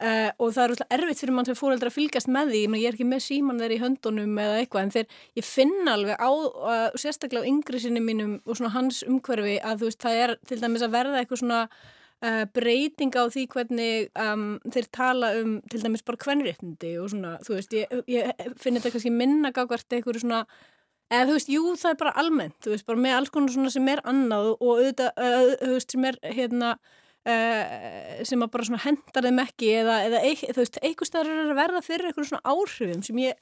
Speaker 4: Uh, og það er úrslega erfitt fyrir mann sem fóreldra að fylgjast með því, ég er ekki með síman þeir í höndunum eða eitthvað, en þegar ég finna alveg á, uh, sérstaklega á yngri sinni mínum og svona hans umhverfi að þú veist, það er til dæmis að verða eitthvað svona uh, breyting á því hvernig um, þeir tala um til dæmis bara kvennréttindi og svona, þú veist, ég, ég finn þetta kannski minna gagvart eitthvað svona eða þú veist, jú, það er bara almennt, þú veist, bara með alls konar svona sem er annað og auðvitað, þú veist, sem er hérna sem að bara hendar þeim ekki eða, eða þú veist, einhver staður er að verða fyrir eitthvað svona áhrifum sem ég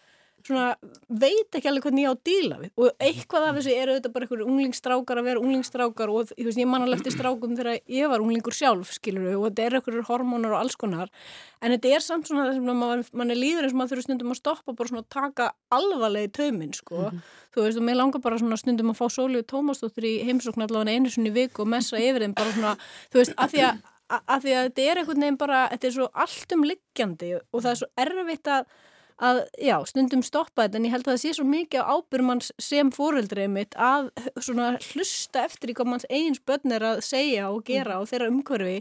Speaker 4: svona, veit ekki alveg hvernig ég á að díla við. Og eitthvað af þessu eru þetta bara einhverju unglingstrákar að vera unglingstrákar og þú veist, ég man alveg eftir strákum þegar ég var unglingur sjálf, skilur við, og þetta er einhverjur hormónar og alls konar, en þetta er samt svona þess að mann man er líður eins og maður þurfa stundum að stoppa bara svona að taka alvarlega í tauminn, sko, mm -hmm. þú veist, og mér langar bara svona stundum að fá Sólíu Tómasdóttir í heimsókn allavega einu sinni viku og messa yfir þeim bara svona, þú veist, að því að, að, því að þetta er einhvern veginn bara, þetta er svo alltum liggjandi og það er svo erfitt að að, já, stundum stoppa þetta en ég held að það sé svo mikið á ábyrmanns sem fóreldrið mitt að hlusta eftir í hvað manns eigins börn er að segja og gera mm. og þeirra umhverfi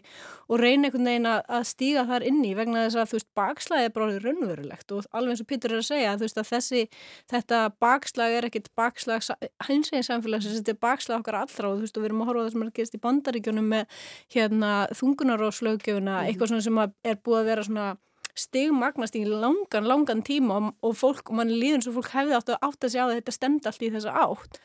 Speaker 4: og reyna einhvern veginn að stíga þar inni vegna þess að þú veist, bakslagi er bara raunverulegt og alveg eins og Pítur er að segja þú veist að þessi, þetta bakslag er ekkit bakslag hinsveginn samfélagsins þetta er bakslag okkar allra og þú veist og við erum að horfa það sem er að gerast í bandaríkjunum með hérna þungunaróslögjöfuna, mm. eitthvað stigmagnast í langan, langan tíma og, fólk, og mann líður eins og fólk hefði átt að átt að segja að þetta stemdi allt í þessa átt.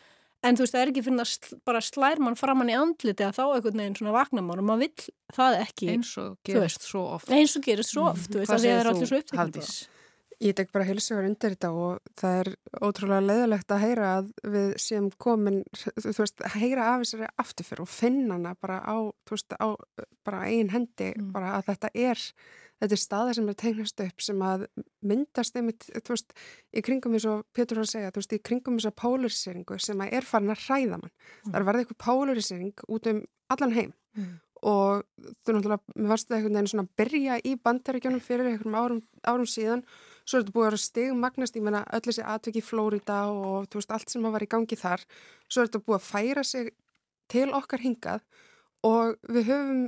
Speaker 4: En þú veist það er ekki fyrir að sl bara slær mann framann í andliti að þá eitthvað neginn svona vakna mann og maður vill það ekki.
Speaker 1: Eins og gerist svo oft.
Speaker 4: Eins og gerist svo oft, mm. þú veist það er allir svo upptökjandi
Speaker 2: Ég tek bara heilsugur undir þetta og það er ótrúlega leðilegt að heyra að við séum komin, þú veist, heyra af þessari afturfyrr og finna hana bara á, þú veist, á bara einn hendi, mm. bara að þetta er þetta er staða sem er tegnast upp sem að myndast einmitt, þú veist, í kringum eins og Pétur var að segja, þú veist, í kringum eins og polariseringu sem að er farin að hræða mann. Mm. Það er verið eitthvað polarisering út um allan heim mm. og þú náttúrulega, mér varst það einhvern veginn svona að byrja í bandaríkjónum fyrir einhverjum árum, árum síðan, svo er þetta búið að vera stegum magnast, ég menna öll þessi atviki í Flórida og veist, allt sem var í gangi þar, svo er þetta búið að færa sig til okkar hingað og við höfum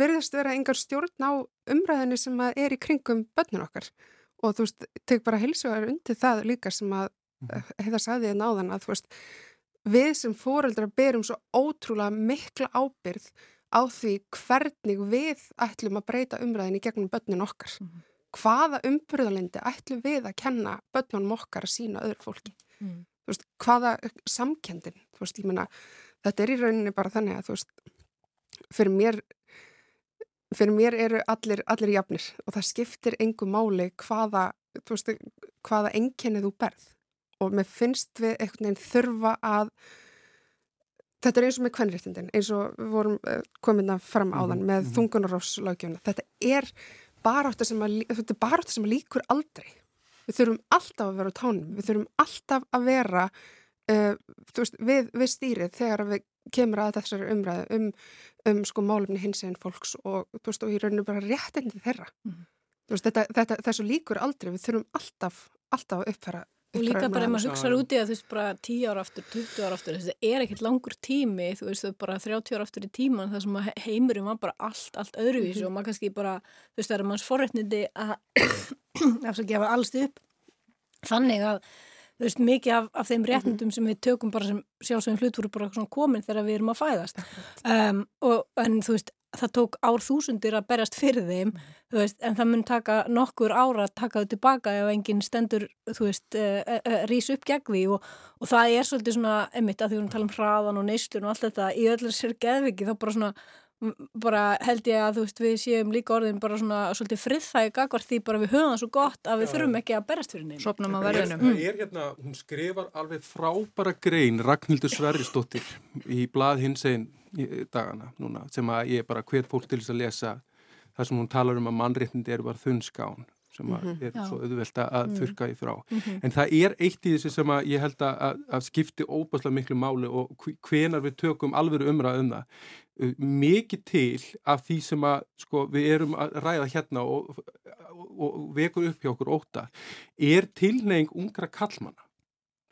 Speaker 2: verðist vera engar stjórn á umræðinni sem er í kringum börnun okkar og þú veist, teg bara hilsugar undir það líka sem að mhm. heiða saðið en áðan að þú veist við sem fóreldrar berum svo ótrúlega mikla ábyrð á því hvernig við ætlum að breyta umræðinni gegnum börnun okkar mm -hmm. Hvaða umbröðalindi ætlum við að kenna börnunum okkar að sína öðru fólki mm. veist, hvaða samkendin, þú veist, menna þetta er í rauninni bara þannig að veist fyrir mér fyrir mér eru allir, allir jafnir og það skiptir engu máli hvaða, hvaða enginnið þú berð og mér finnst við einhvern veginn þurfa að þetta er eins og með kvennréttindin eins og við vorum eh, komin að fram á þann mhm, með mm -hmm. þungunarófslaugjöfuna þetta er barátt sem, sem að líkur aldrei við þurfum alltaf að vera á tánum við þurfum alltaf að vera uh, veist, við, við stýrið þegar við kemur að þessari umræðu um, um sko málumni hins einn fólks og, veist, og í rauninu bara réttindi þeirra. Mm -hmm. veist, þetta, þetta, þessu líkur aldrei, við þurfum alltaf, alltaf að uppfæra
Speaker 4: Og líka bara ef maður hugsaður úti að þú veist bara 10 ára aftur, 20 ára aftur, þetta er ekkert langur tími, þú veist þau bara 30 ára aftur í tíman þar sem heimurum var bara allt, allt öðruvísi mm -hmm. og maður kannski bara, þú veist það er manns forrætnindi að að gefa alls upp þannig að þú veist mikið af, af þeim réttundum mm -hmm. sem við tökum bara sem sjálfsögum hlut voru bara svona komin þegar við erum að fæðast um, og en þú veist það tók ár þúsundir að berjast fyrir þeim mm. veist, en það mun taka nokkur ára að taka þau tilbaka ef enginn stendur þú veist, uh, uh, rís upp gegn því og, og það er svolítið svona emitt að því við tala um hraðan og neistun og allt þetta í öllir sér geðviki þá bara svona bara held ég að þú veist við séum líka orðin bara svona svolítið friðþæg gagvar því bara við höfum það svo gott að við þurfum ekki að berast fyrir nefnum.
Speaker 1: Sopnum að verðinum.
Speaker 3: Það er hérna, hún skrifar alveg frábara grein Ragnhildur Sverrisdóttir í blað hins einn dagana núna sem að ég bara hvet fólk til þess að lesa þar sem hún talar um að mannréttindi eru bara þunnskán sem mm -hmm, er já. svo auðvelt að mm. þurka í frá. Mm -hmm. En það er eitt í þessu sem að ég held að, að skipti óbærslega miklu máli og hvenar við tökum alveg umræð um það. Mikið til af því sem að sko, við erum að ræða hérna og, og, og vekur upp hjá okkur óta er tilneying ungra kallmanna.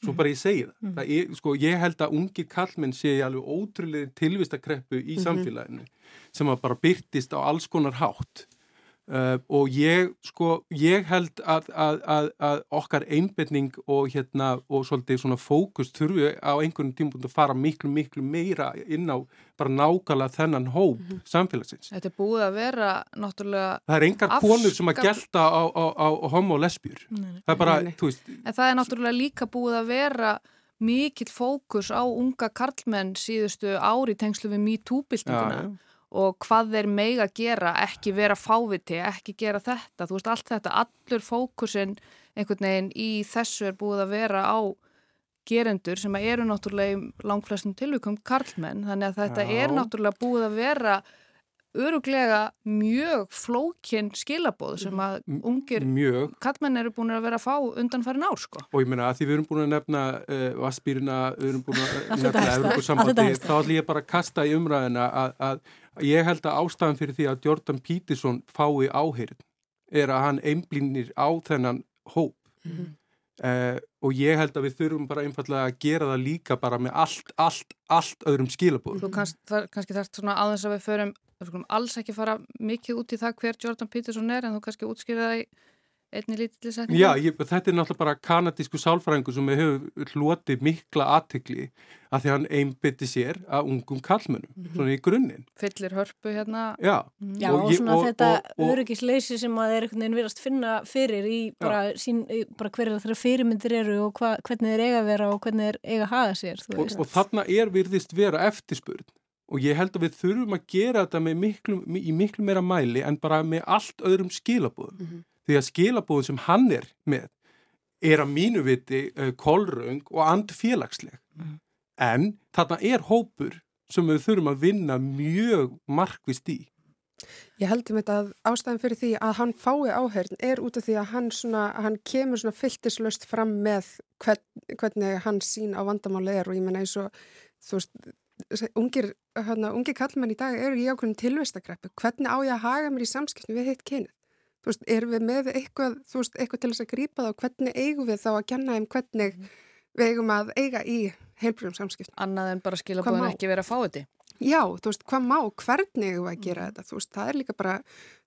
Speaker 3: Svo bara ég segi það. Mm. það er, sko, ég held að ungir kallmenn sé alveg ótrúlega tilvistakreppu í -hmm. samfélaginu sem bara byrtist á alls konar hátt Uh, og ég, sko, ég held að, að, að, að okkar einbetning og hérna og svolítið svona fókus þurfu á einhvern tímpunkt að fara miklu, miklu meira inn á bara nákvæmlega þennan hóp mm -hmm. samfélagsins.
Speaker 1: Þetta er búið að vera náttúrulega
Speaker 3: Það er engar afskap... konur sem að gelta á, á, á homo og lesbjur. Það er bara, þú veist.
Speaker 1: En það er náttúrulega líka búið að vera mikill fókus á unga karlmenn síðustu ári tengslu við MeToo-byltinguna. Og hvað þeir meig að gera, ekki vera fáviti, ekki gera þetta, þú veist allt þetta, allur fókusin einhvern veginn í þessu er búið að vera á gerendur sem eru náttúrulega langflestum tilvíkum karlmenn, þannig að þetta Já. er náttúrulega búið að vera öruglega mjög flókin skilabóð sem að ungir kallmenn eru búin að vera að fá undan farin ár sko.
Speaker 3: Og ég meina að því við erum búin að nefna uh, vassbýrina, við erum búin að nefna Európa-sambandi, þá ætlum ég bara að kasta í umræðina að, að Ég held að ástæðan fyrir því að Jordan Peterson fái áheyrn er að hann einblínir á þennan hóp mm -hmm. uh, og ég held að við þurfum bara einfallega að gera það líka bara með allt, allt, allt öðrum skilabóðum.
Speaker 1: Þú kannski, kannski þarf svona aðeins að við förum, við skulum alls ekki fara mikið út í það hver Jordan Peterson er en þú kannski útskýrið það í einni lítilli setningu?
Speaker 3: Já, ég, þetta er náttúrulega bara kanadísku sálfræðingu sem hefur hlotið mikla aðtegli að því hann einbytti sér að ungum kallmönnum, mm -hmm. svona í grunninn.
Speaker 1: Fyllir hörpu hérna.
Speaker 3: Já.
Speaker 4: Mm. Já, og, og svona og, þetta öryggisleysi sem að þeir einhvern veginn virast finna fyrir í bara, sín, bara hverja þeirra fyrirmyndir eru og hva, hvernig þeir eiga að vera og hvernig þeir eiga að haga sér.
Speaker 3: Og, og þarna er virðist vera eftirspurð og ég held að við þurfum að gera þetta miklu, í miklu meira mæli en bara með allt öðrum skilabúðum. Mm -hmm því að skilabóðin sem hann er með er að mínu viti uh, kolröng og andfélagsleg mm. en þarna er hópur sem við þurfum að vinna mjög markvist í
Speaker 2: Ég heldum þetta að ástæðan fyrir því að hann fái áhörn er út af því að hann, svona, hann kemur svona fylltislaust fram með hvern, hvernig hans sín á vandamáli er og ég menna eins og þú veist, ungir, hana, ungir kallmenn í dag eru í ákveðin tilvistagreppu, hvernig á ég að haga mér í samskiptum við hitt kynið? þú veist, erum við með eitthvað, þú veist, eitthvað til þess að grípa það og hvernig eigum við þá að kenna þeim hvernig mm. við eigum að eiga í heilbrjum samskipt.
Speaker 1: Annað en bara skilabóðin ekki vera að fá þetta.
Speaker 2: Já, þú veist, hvað má, hvernig eigum við að gera mm. þetta, þú veist, það er líka bara,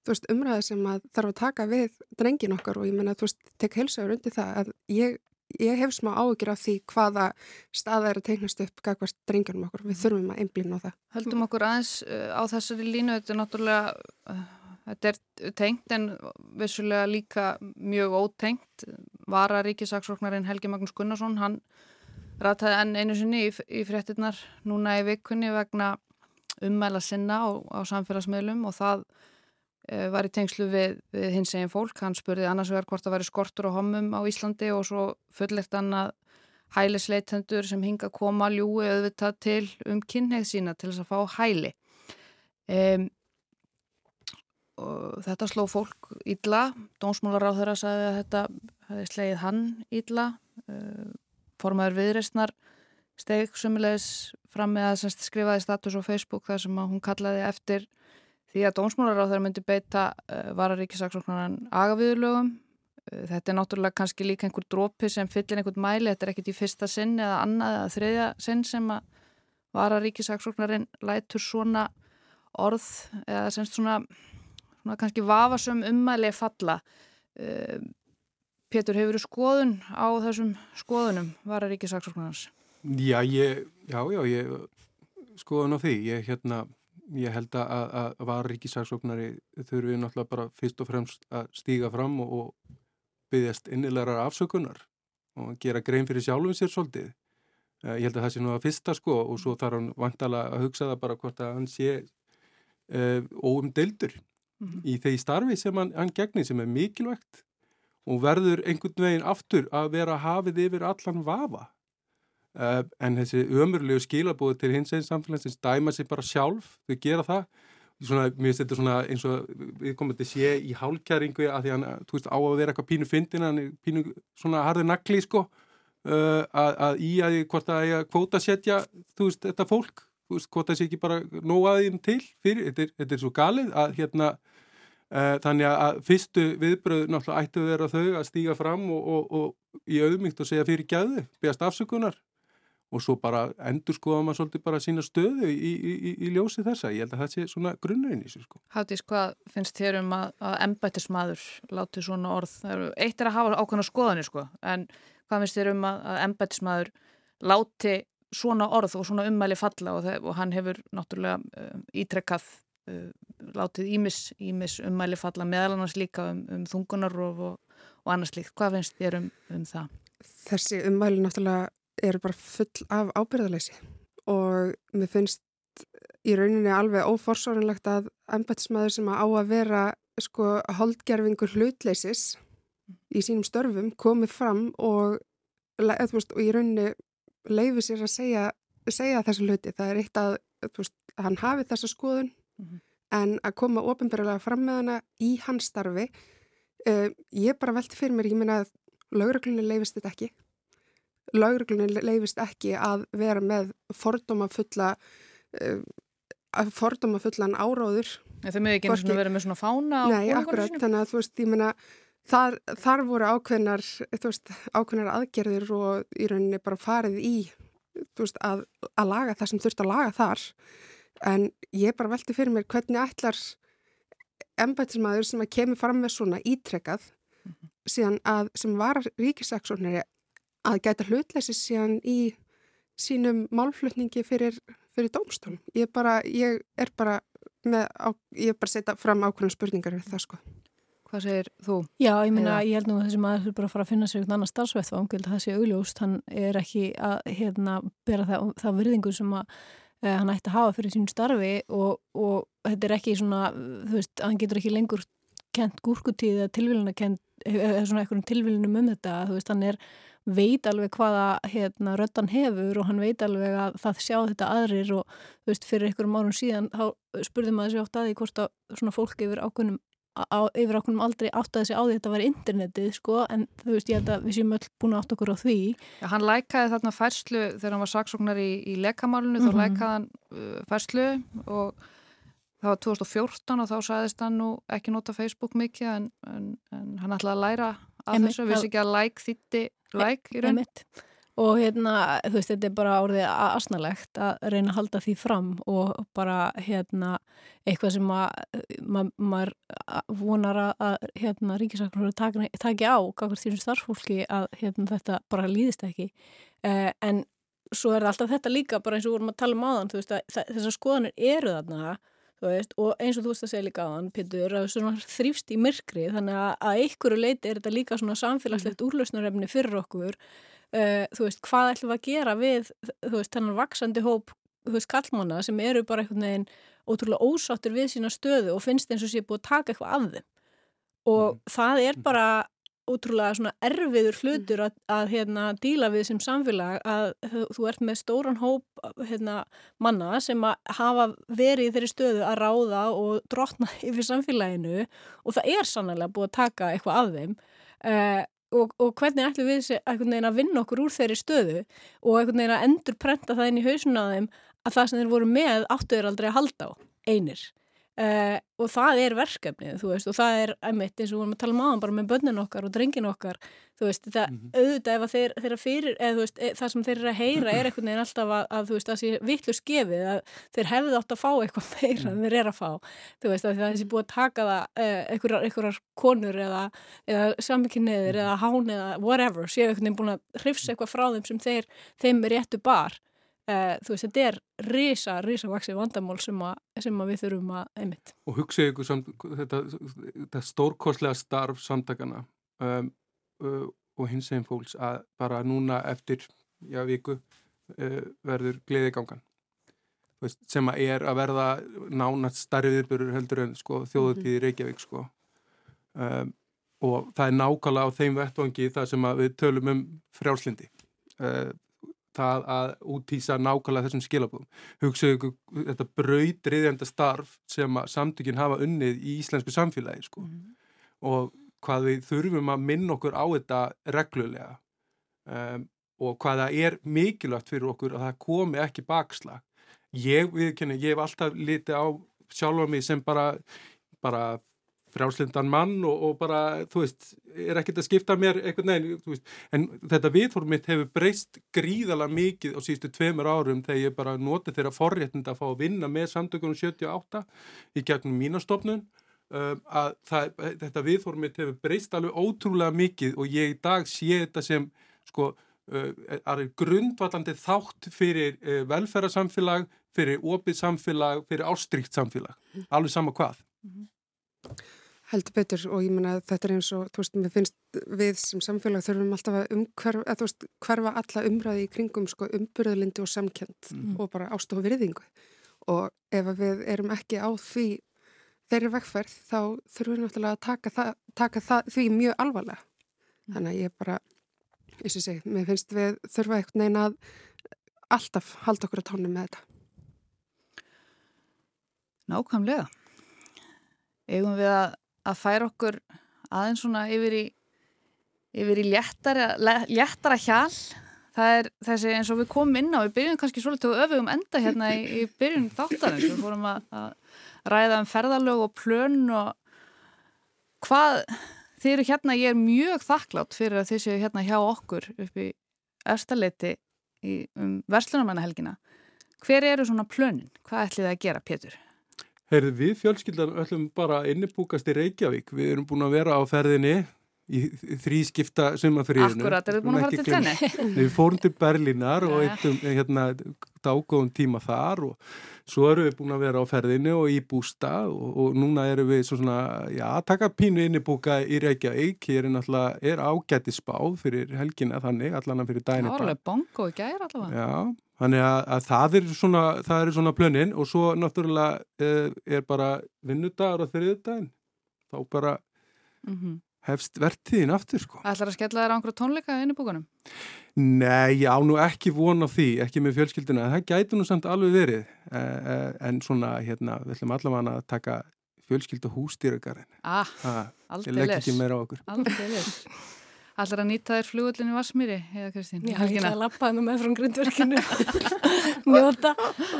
Speaker 2: þú veist, umræði sem að þarf að taka við drengin okkar og ég menna, þú veist, tek heilsaður undir það að ég, ég hef smá ágjur af því hvaða staða er að tegnast upp gagvart drengjunum okkur, við þurfum að einblýna á það.
Speaker 1: Höldum okkur aðeins uh, á þessari línu, þetta er náttúrulega uh, Þetta er tengt en vissulega líka mjög ótengt. Vara ríkisaksóknarinn Helgi Magnús Gunnarsson, hann rataði enn einu sinni í, í fréttinnar núna í vikunni vegna ummæla sinna á, á samfélagsmiðlum og það var í tengslu við, við hins eginn fólk. Hann spurði annars vegar hvort það væri skortur og homum á Íslandi og svo fullert hann að hælisleitendur sem hinga að koma ljúi auðvitað til um kynneið sína til þess að fá hæli. Um, þetta sló fólk á þeirra sagði að þetta hefði slegið hann ílla uh, formaður viðreistnar steg sumulegis fram með að skrifaði status á Facebook þar sem hún kallaði eftir því að Dómsmálar á þeirra myndi beita uh, vararíkisaksóknaran agaviðurlögum Þetta er náttúrulega kannski líka einhver drópi sem fyllir einhvern mæli, þetta er ekkit í fyrsta sinn eða annað eða þriðja sinn sem að vara ríkisaksóknarinn lætur svona orð eða semst svona, svona kannski vafasum ummæli falla. Pétur, hefur þú skoðun á þessum skoðunum vara ríkisaksóknarins?
Speaker 3: Já, ég, já, já, ég skoðun á því. Ég, hérna, ég held að, að vara ríkisaksóknari þurfið náttúrulega bara fyrst og fremst að stíga fram og, og byggjast innilegar afsökunar og gera grein fyrir sjálfum sér svolítið. Eh, ég held að það sé nú að fyrsta sko og svo þarf hann vantala að hugsa það bara hvort að hann sé uh, óumdeldur mm -hmm. í þeir starfi sem hann, hann gegnir sem er mikilvægt og verður einhvern veginn aftur að vera hafið yfir allan vafa. Uh, en þessi ömurlegu skilabóði til hins einn samfélagsins dæma sér bara sjálf, þau gera það. Svona, mér þetta svona eins og við komum til að sé í hálkjæringu að því hann, þú veist, á að vera eitthvað pínu fyndin hann er pínu svona harður nakli sko, uh, að, að í að hvort að ég að kvóta setja þú veist, þetta fólk, þú veist, hvort það sé ekki bara nóg aðeins til fyrir, þetta er, þetta er svo galið að hérna uh, þannig að fyrstu viðbröð náttúrulega ættu að vera þau að stíga fram og, og, og í auðmygt og segja fyrir gæðu, beðast afsökunar og svo bara endur skoða maður svolítið bara sína stöðu í, í, í, í ljósi þessa. Ég held að það sé svona grunnurinn í sig sko.
Speaker 1: Háttís, hvað finnst þér um að, að embættismadur láti svona orð? Eitt er að hafa ákveðna skoðanir sko, en hvað finnst þér um að, að embættismadur láti svona orð og svona ummæli falla og, það, og hann hefur náttúrulega uh, ítrekkað uh, látið ímis, ímis ummæli falla meðal annars líka um, um þungunar og, og, og annars líkt. Hvað finnst þér um, um það?
Speaker 2: Þessi ummæli náttúrulega eru bara full af ábyrðaleysi og mér finnst í rauninni alveg óforsvaranlegt að embætismæður sem á að vera sko holdgerfingur hlutleysis í sínum störfum komið fram og, veist, og í rauninni leiði sér að segja, segja þessu hluti. Það er eitt að veist, hann hafi þessa skoðun mm -hmm. en að koma ofinbærulega fram með hana í hans starfi uh, ég bara velti fyrir mér, ég minna að lögreglunni leifist þetta ekki lauruglunni leifist ekki að vera með fordóma fulla uh, eh, fordóma fullan áráður
Speaker 1: Þau með ekki eins og vera með svona fána
Speaker 2: Nei, akkurat, þannig að þú veist, ég menna þar, þar voru ákveðnar veist, ákveðnar aðgerðir og í rauninni bara farið í veist, að, að laga það sem þurft að laga þar. En ég bara velti fyrir mér hvernig ætlar embætismæður sem að kemur fram með svona ítrekkað mm -hmm. síðan að sem var ríkisaksónari að gæta hlutleysi síðan í sínum málflutningi fyrir, fyrir dómstólum. Ég, bara, ég er bara með, á, ég er bara að setja fram ákveðin spurningar við það sko.
Speaker 1: Hvað segir þú?
Speaker 4: Já, ég minna, ég held nú að þessi maður er bara að fara að finna sér einhvern annan starfsvettfang, það sé augljóst, hann er ekki að hérna bera það, það virðingu sem að eh, hann ætti að hafa fyrir sín starfi og, og þetta er ekki svona, þú veist, hann getur ekki lengur kent gúrkutíð eða tilvíluna kent, eða svona einhverjum tilvílunum um þetta, þú veist, hann er veit alveg hvaða hérna, röttan hefur og hann veit alveg að það sjá þetta aðrir og þú veist fyrir einhverjum árum síðan þá spurði maður sér oft að því hvort að svona fólk yfir ákveðnum á, yfir ákveðnum aldrei áttaði sig á því að þetta var internetið sko en þú veist ég held að við séum öll búin að átta okkur á því
Speaker 1: Já, hann lækaði þarna færslu þegar hann var saksóknar í, í lekamálunu mm -hmm. þá mhm. lækaði hann uh, færslu og það var 2014 og þá sæðist hann nú ekki nota Facebook mikið en, en, en hann ætlaði að læra að Emi, þessu, vissi ekki að like þýtti like í raun.
Speaker 4: og hérna, þú veist, þetta er bara orðið asnalegt að reyna að halda því fram og bara, hérna eitthvað sem maður ma vonar að, hérna, ríkisaknur taki á, kakar því sem starffólki að, hérna, þetta bara líðist ekki. Eh, en svo er alltaf þetta líka bara eins og vorum að tala um áðan, þú veist, þessar skoðanir eru þarna Veist, og eins og þú veist að segja líka á hann Pittur, að þrýfst í myrkri þannig að að einhverju leiti er þetta líka samfélagslegt mm. úrlausnarefni fyrir okkur uh, þú veist, hvað ætlum við að gera við, þú veist, þannig vaksandi hóp, þú veist, kallmána sem eru bara einhvern veginn ótrúlega ósáttur við sína stöðu og finnst eins og sé búið að taka eitthvað af þeim og mm. það er bara ótrúlega svona erfiður hlutur að, að hérna, díla við sem samfélag að þú ert með stóran hóp hérna, manna sem að hafa verið þeirri stöðu að ráða og drotna yfir samfélaginu og það er sannlega búið að taka eitthvað af þeim. Uh, og, og hvernig ætlum við að vinna okkur úr þeirri stöðu og að endur prenta það inn í hausuna þeim að það sem þeir voru með áttu þeir aldrei að halda á einir Uh, og það er verkefni þú veist og það er einmitt eins og við vorum að tala um aðan bara með börnin okkar og drengin okkar þú veist það mm -hmm. auðvitað ef þeir, þeirra fyrir eða þú veist e, það sem þeir eru að heyra er einhvern veginn alltaf að, að þú veist það sé vittlu skefið að þeir hefði átt að fá eitthvað meira en þeir eru að fá þú veist að það sé búið að taka það uh, einhverjar, einhverjar konur eða, eða samminkinniðir eða hán eða whatever séu einhvern veginn búin að hrifsa eitthvað frá þeim sem þeir, þeim Uh, þú veist, þetta er risa, risa vaksið vandamál sem, a, sem við þurfum að einmitt.
Speaker 3: Og hugsaðu ykkur samt, þetta, þetta stórkoslega starf samtakana um, uh, og hins eginn fólks að bara núna eftir já, viku uh, verður gleðigangan veist, sem að er að verða nánast starri viðbörur heldur en sko, þjóðutíði mhm. Reykjavík sko. um, og það er nákvæmlega á þeim vettvangi það sem við tölum um frjálslindi það að útýsa nákvæmlega þessum skilabúðum. Hugsaðu ykkur þetta brautriðjanda starf sem samtökinn hafa unnið í íslensku samfélagi sko. Mm. og hvað við þurfum að minna okkur á þetta reglulega um, og hvað það er mikilvægt fyrir okkur að það komi ekki bakslag. Ég, viðkenni, ég hef alltaf litið á sjálfa mig sem bara, bara frjálslindan mann og, og bara, þú veist, er ekkert að skipta mér eitthvað neginn, þú veist, en þetta viðhórum mitt hefur breyst gríðala mikið á síðustu tveimur árum þegar ég bara noti þeirra forréttind að fá að vinna með samtökunum 78 í gegnum mínastofnun um, að það, þetta viðhórum mitt hefur breyst alveg ótrúlega mikið og ég í dag sé þetta sem, sko, uh, grundvallandi þátt fyrir uh, velferðarsamfélag, fyrir opið samfélag, fyrir ástrykt samfélag, alveg sama hvað. Mm -hmm.
Speaker 2: Heldur betur og ég menna þetta er eins og, þú veist, mér finnst við sem samfélag þurfum alltaf að umhverfa, að þú veist, hverfa alla umræði í kringum sko umbyrðalindi og samkjönd mm. og bara ástofa virðingu og ef við erum ekki á því þeirri vekkferð þá þurfum við náttúrulega að taka, það, taka það, því mjög alvarlega. Mm. Þannig að ég bara, eins og segi, mér finnst við þurfa eitthvað neina að alltaf halda okkur að tónum með þetta.
Speaker 1: Nákvæmlega. Eigum við að að færa okkur aðeins svona yfir í, yfir í léttara, léttara hjál það er þessi eins og við komum inn á við byrjum kannski svolítið og öfum enda hérna í, í byrjun þáttarins við fórum að, að ræða um ferðalög og plön og hvað þið eru hérna, ég er mjög þakklátt fyrir að þið séu hérna hjá okkur upp í erstaleiti um verslunamannahelgina hver eru svona plönin? Hvað ætlið það að gera, Pétur?
Speaker 3: Heyrðu, við fjölskyldan öllum bara innibúkast í Reykjavík. Við erum búin að vera á ferðinni í þrískipta sumafriðinu.
Speaker 1: Akkurat, erum við búin að fara til þenni?
Speaker 3: Við fórum til Berlínar og eittum hérna dágóðum tíma þar og svo erum við búin að vera á ferðinu og í bústa og, og núna erum við svona, já, taka pínu innibúka í Reykjavík. Hér er náttúrulega, er ágætti spáð fyrir helgina þannig, allan fyrir dænita.
Speaker 1: Já, alveg bongo í gæri allavega.
Speaker 3: Já, Þannig að, að það er svona, svona plönin og svo náttúrulega er, eh, er bara vinnudagur og þriðdaginn. Þá bara mm -hmm. hefst verðtíðin aftur sko.
Speaker 1: Ætlar að skella þér á einhverju tónleika í búkunum?
Speaker 3: Nei, ég á nú ekki von á því, ekki með fjölskylduna. Það gæti nú samt alveg verið. Eh, en svona, hérna, við ætlum allavega að taka fjölskyldu hústýrökarinn.
Speaker 1: Ah, aldrei les.
Speaker 3: Ég legg ekki meira á okkur.
Speaker 1: Aldrei les. Allar að nýta þér flugullinni Vassmýri, heiða Kristín?
Speaker 4: Já, ég ætla að lappa það með frá gründverkinu. Njóta.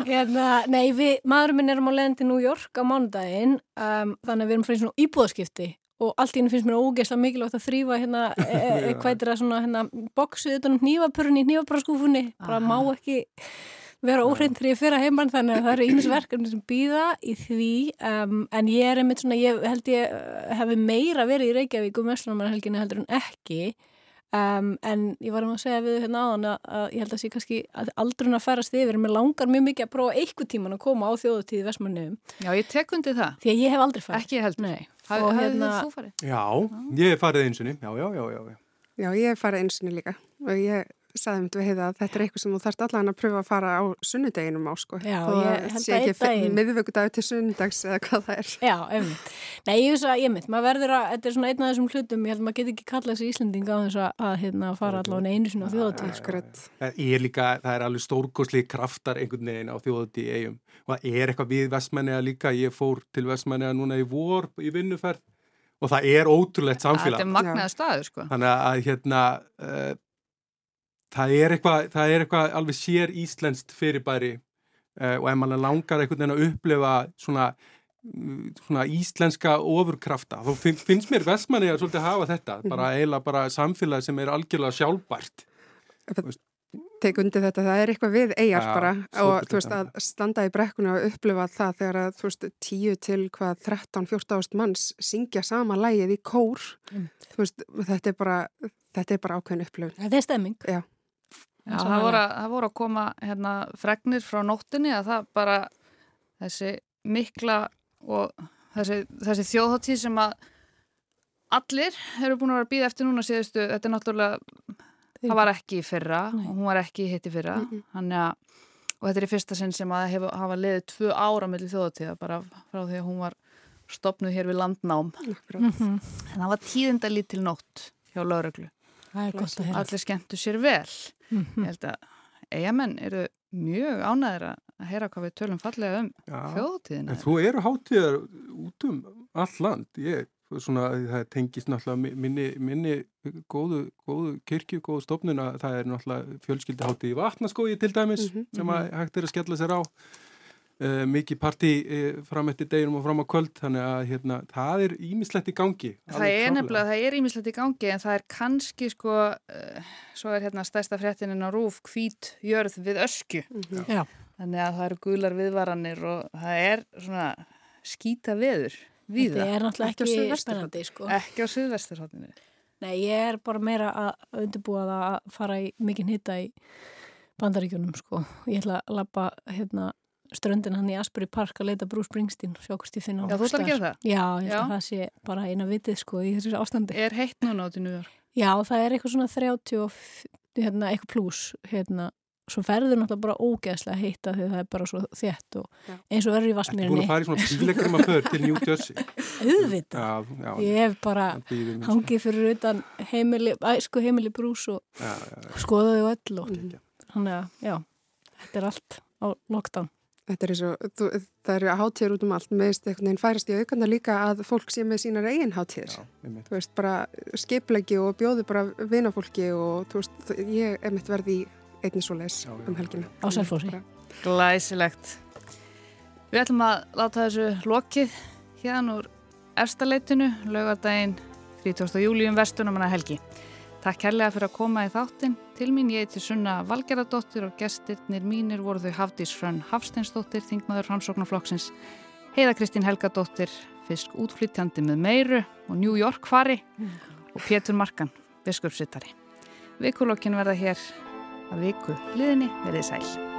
Speaker 4: Hérna, nei, við, maðurum minn erum á leðin til New York á mánudaginn, um, þannig að við erum frá svona íbúðaskipti og allt í henni finnst mér ógeðslega mikilvægt að þrýfa hérna, e, e, hvað er það svona, hérna, bóksuð utan um nývapurinn í nývapraskúfunni, bara má ekki vera óhreint þegar ég fyrir að heimann þannig að það eru ímisverkefni sem býða í því um, en ég er einmitt svona, ég held ég uh, hefði meira verið í Reykjavík um Vestlunarhelginni heldur en ekki um, en ég var um að segja við hérna áðan að, að ég held að sé kannski að aldrun að færast yfir, mér langar mjög mikið að prófa eitthvað tíman að koma á þjóðutíði Vestmannum
Speaker 1: Já, ég tek undir það.
Speaker 4: Því að ég hef aldrei farið.
Speaker 1: Ekki held,
Speaker 4: nei.
Speaker 1: Haf, og hérna?
Speaker 3: Já, ég hef farið einsunni, já, já, já, já
Speaker 2: Já, ég hef farið einsunni líka. Og ég saðum við heiða að þetta er eitthvað sem þú þarfst allan að pröfa að fara á sunnudeginum á sko.
Speaker 4: Já, ég held að
Speaker 2: einn daginn. Miðvöggudag til sunnudags eða hvað það er.
Speaker 4: Já, einmitt. Nei, ég veist að, ég mynd, maður verður að, þetta er svona einn af þessum hlutum, ég held að maður getur ekki kallað þessi Íslandinga á þess að, að hérna, fara allavega einu sinna á þjóðatíð. Sko.
Speaker 3: Ég er líka, það er alveg stórkosli kraftar einhvern veginn á þjóðatíð eigum og það er eitthvað við vestmennega líka, ég fór til vestmennega núna í vor í vinnuferð og það er ótrúlegt samfélag.
Speaker 1: Þetta er magnaða staður sko.
Speaker 3: Þannig að hérna, uh, það er eitthvað, það er eitthvað alveg sér íslenskt fyrirbæri uh, og ef mann langar einhvern veginn að upplefa svona svona íslenska ofurkrafta þá finnst mér vestmanni að svolítið hafa þetta mhm. bara eiginlega bara samfélag sem er algjörlega sjálfbært.
Speaker 2: Teik undir þetta, það er eitthvað við eigjar ja, bara og þú veist að standa í brekkuna og upplifa það þegar að þú veist 10 til hvað 13-14 ást manns syngja sama lægið í kór. Mm. þú veist þetta er bara þetta er bara ákveðin upplifun.
Speaker 4: Þetta er stemming.
Speaker 2: Já,
Speaker 1: Já það, voru að, það voru að koma hérna fregnir frá nóttinni að það bara þessi mikla og þessi, þessi þjóðháttíð sem að allir eru búin að vera að býða eftir núna síðustu, þetta er náttúrulega það var ekki í fyrra Nei. og hún var ekki í hitt í fyrra. Mm -hmm. að, og þetta er í fyrsta sinn sem að hef, hafa leðið tvö ára mellir þjóðháttíða bara frá því að hún var stopnuð hér við landnám. Mm -hmm. en það var tíðindalít til nótt hjá lauruglu allir skemmtu sér vel mm -hmm. ég held að eigamenn eru mjög ánæðir að heyra hvað við tölum fallega um þjóðtíðina.
Speaker 3: Þú eru hátíðar út um all land, ég, svona, það tengist náttúrulega minni, minni góðu, góðu kirkju, góðu stofnun að það er náttúrulega fjölskyldi hátíð í vatnaskói til dæmis mm -hmm. sem að mhm. hægt er að skella sér á. Uh, mikið partí uh, fram eftir deginum og fram á kvöld þannig að hérna, það er ímislegt í gangi
Speaker 1: Það er nefnilega, það er ímislegt í gangi en það er kannski sko uh, svo er hérna stærsta fréttinin á rúf hvít jörð við ösku mm -hmm. þannig að það eru gular viðvaranir og það er svona skýta veður við
Speaker 4: það. Þetta er náttúrulega ekki, ekki spennandi
Speaker 1: sko. Ekki á suðvesturhóttinu.
Speaker 4: Nei, ég er bara meira að undirbúa það að fara í mikinn hitta í bandaríkjunum sko. Ég ætla að lappa hérna ströndin hann í Asbury Park að leita Bruce Springsteen sjá hvort ég finna
Speaker 1: á Já, þú ætlar að gera það?
Speaker 4: Já, ég ætla að það sé bara eina vitið sko í þessu ástandi.
Speaker 1: Er heitt núna átið nýjar?
Speaker 4: Já, það er eitthvað svona 30 og hérna, eitthvað pluss hérna. Svo ferður náttúrulega bara ógeðslega heita því það er bara svo þétt og eins og verður í Vassmýrinni
Speaker 3: Þetta er búin að fara í svona bílegrima för til New Jersey?
Speaker 4: Uðvita, ég hef bara hangið fyrir utan heimili, æsku heimili brús og já, já, skoðaði og öll og þannig að já, þetta er allt á lockdown
Speaker 2: Þetta er eins og, þú, það eru hátíður út um allt, meðist einhvern veginn færast í aukanda líka að fólk sé með sínar eigin hátíður. Þú veist, bara skipleiki og bjóði bara vinafólki og þú veist, ég er mitt verði í einnig svo les um helgina.
Speaker 4: Á Sælfósi.
Speaker 1: Glæsilegt. Við ætlum að láta þessu lokið hérna úr erstaleitinu, lögardaginn 30. júli um vestunum hana helgi. Takk kærlega fyrir að koma í þáttin. Til mín ég heiti Sunna Valgeradóttir og gestirnir mínir voru þau Hafdís Hrönn Hafsteinsdóttir, þingmaður Fransóknarflokksins, Heiða Kristín Helgadóttir, fisk útflytjandi með meiru og New York fari mm. og Pétur Markan, biskupsittari. Vikulokkin verða hér að viku liðinni verið sæl.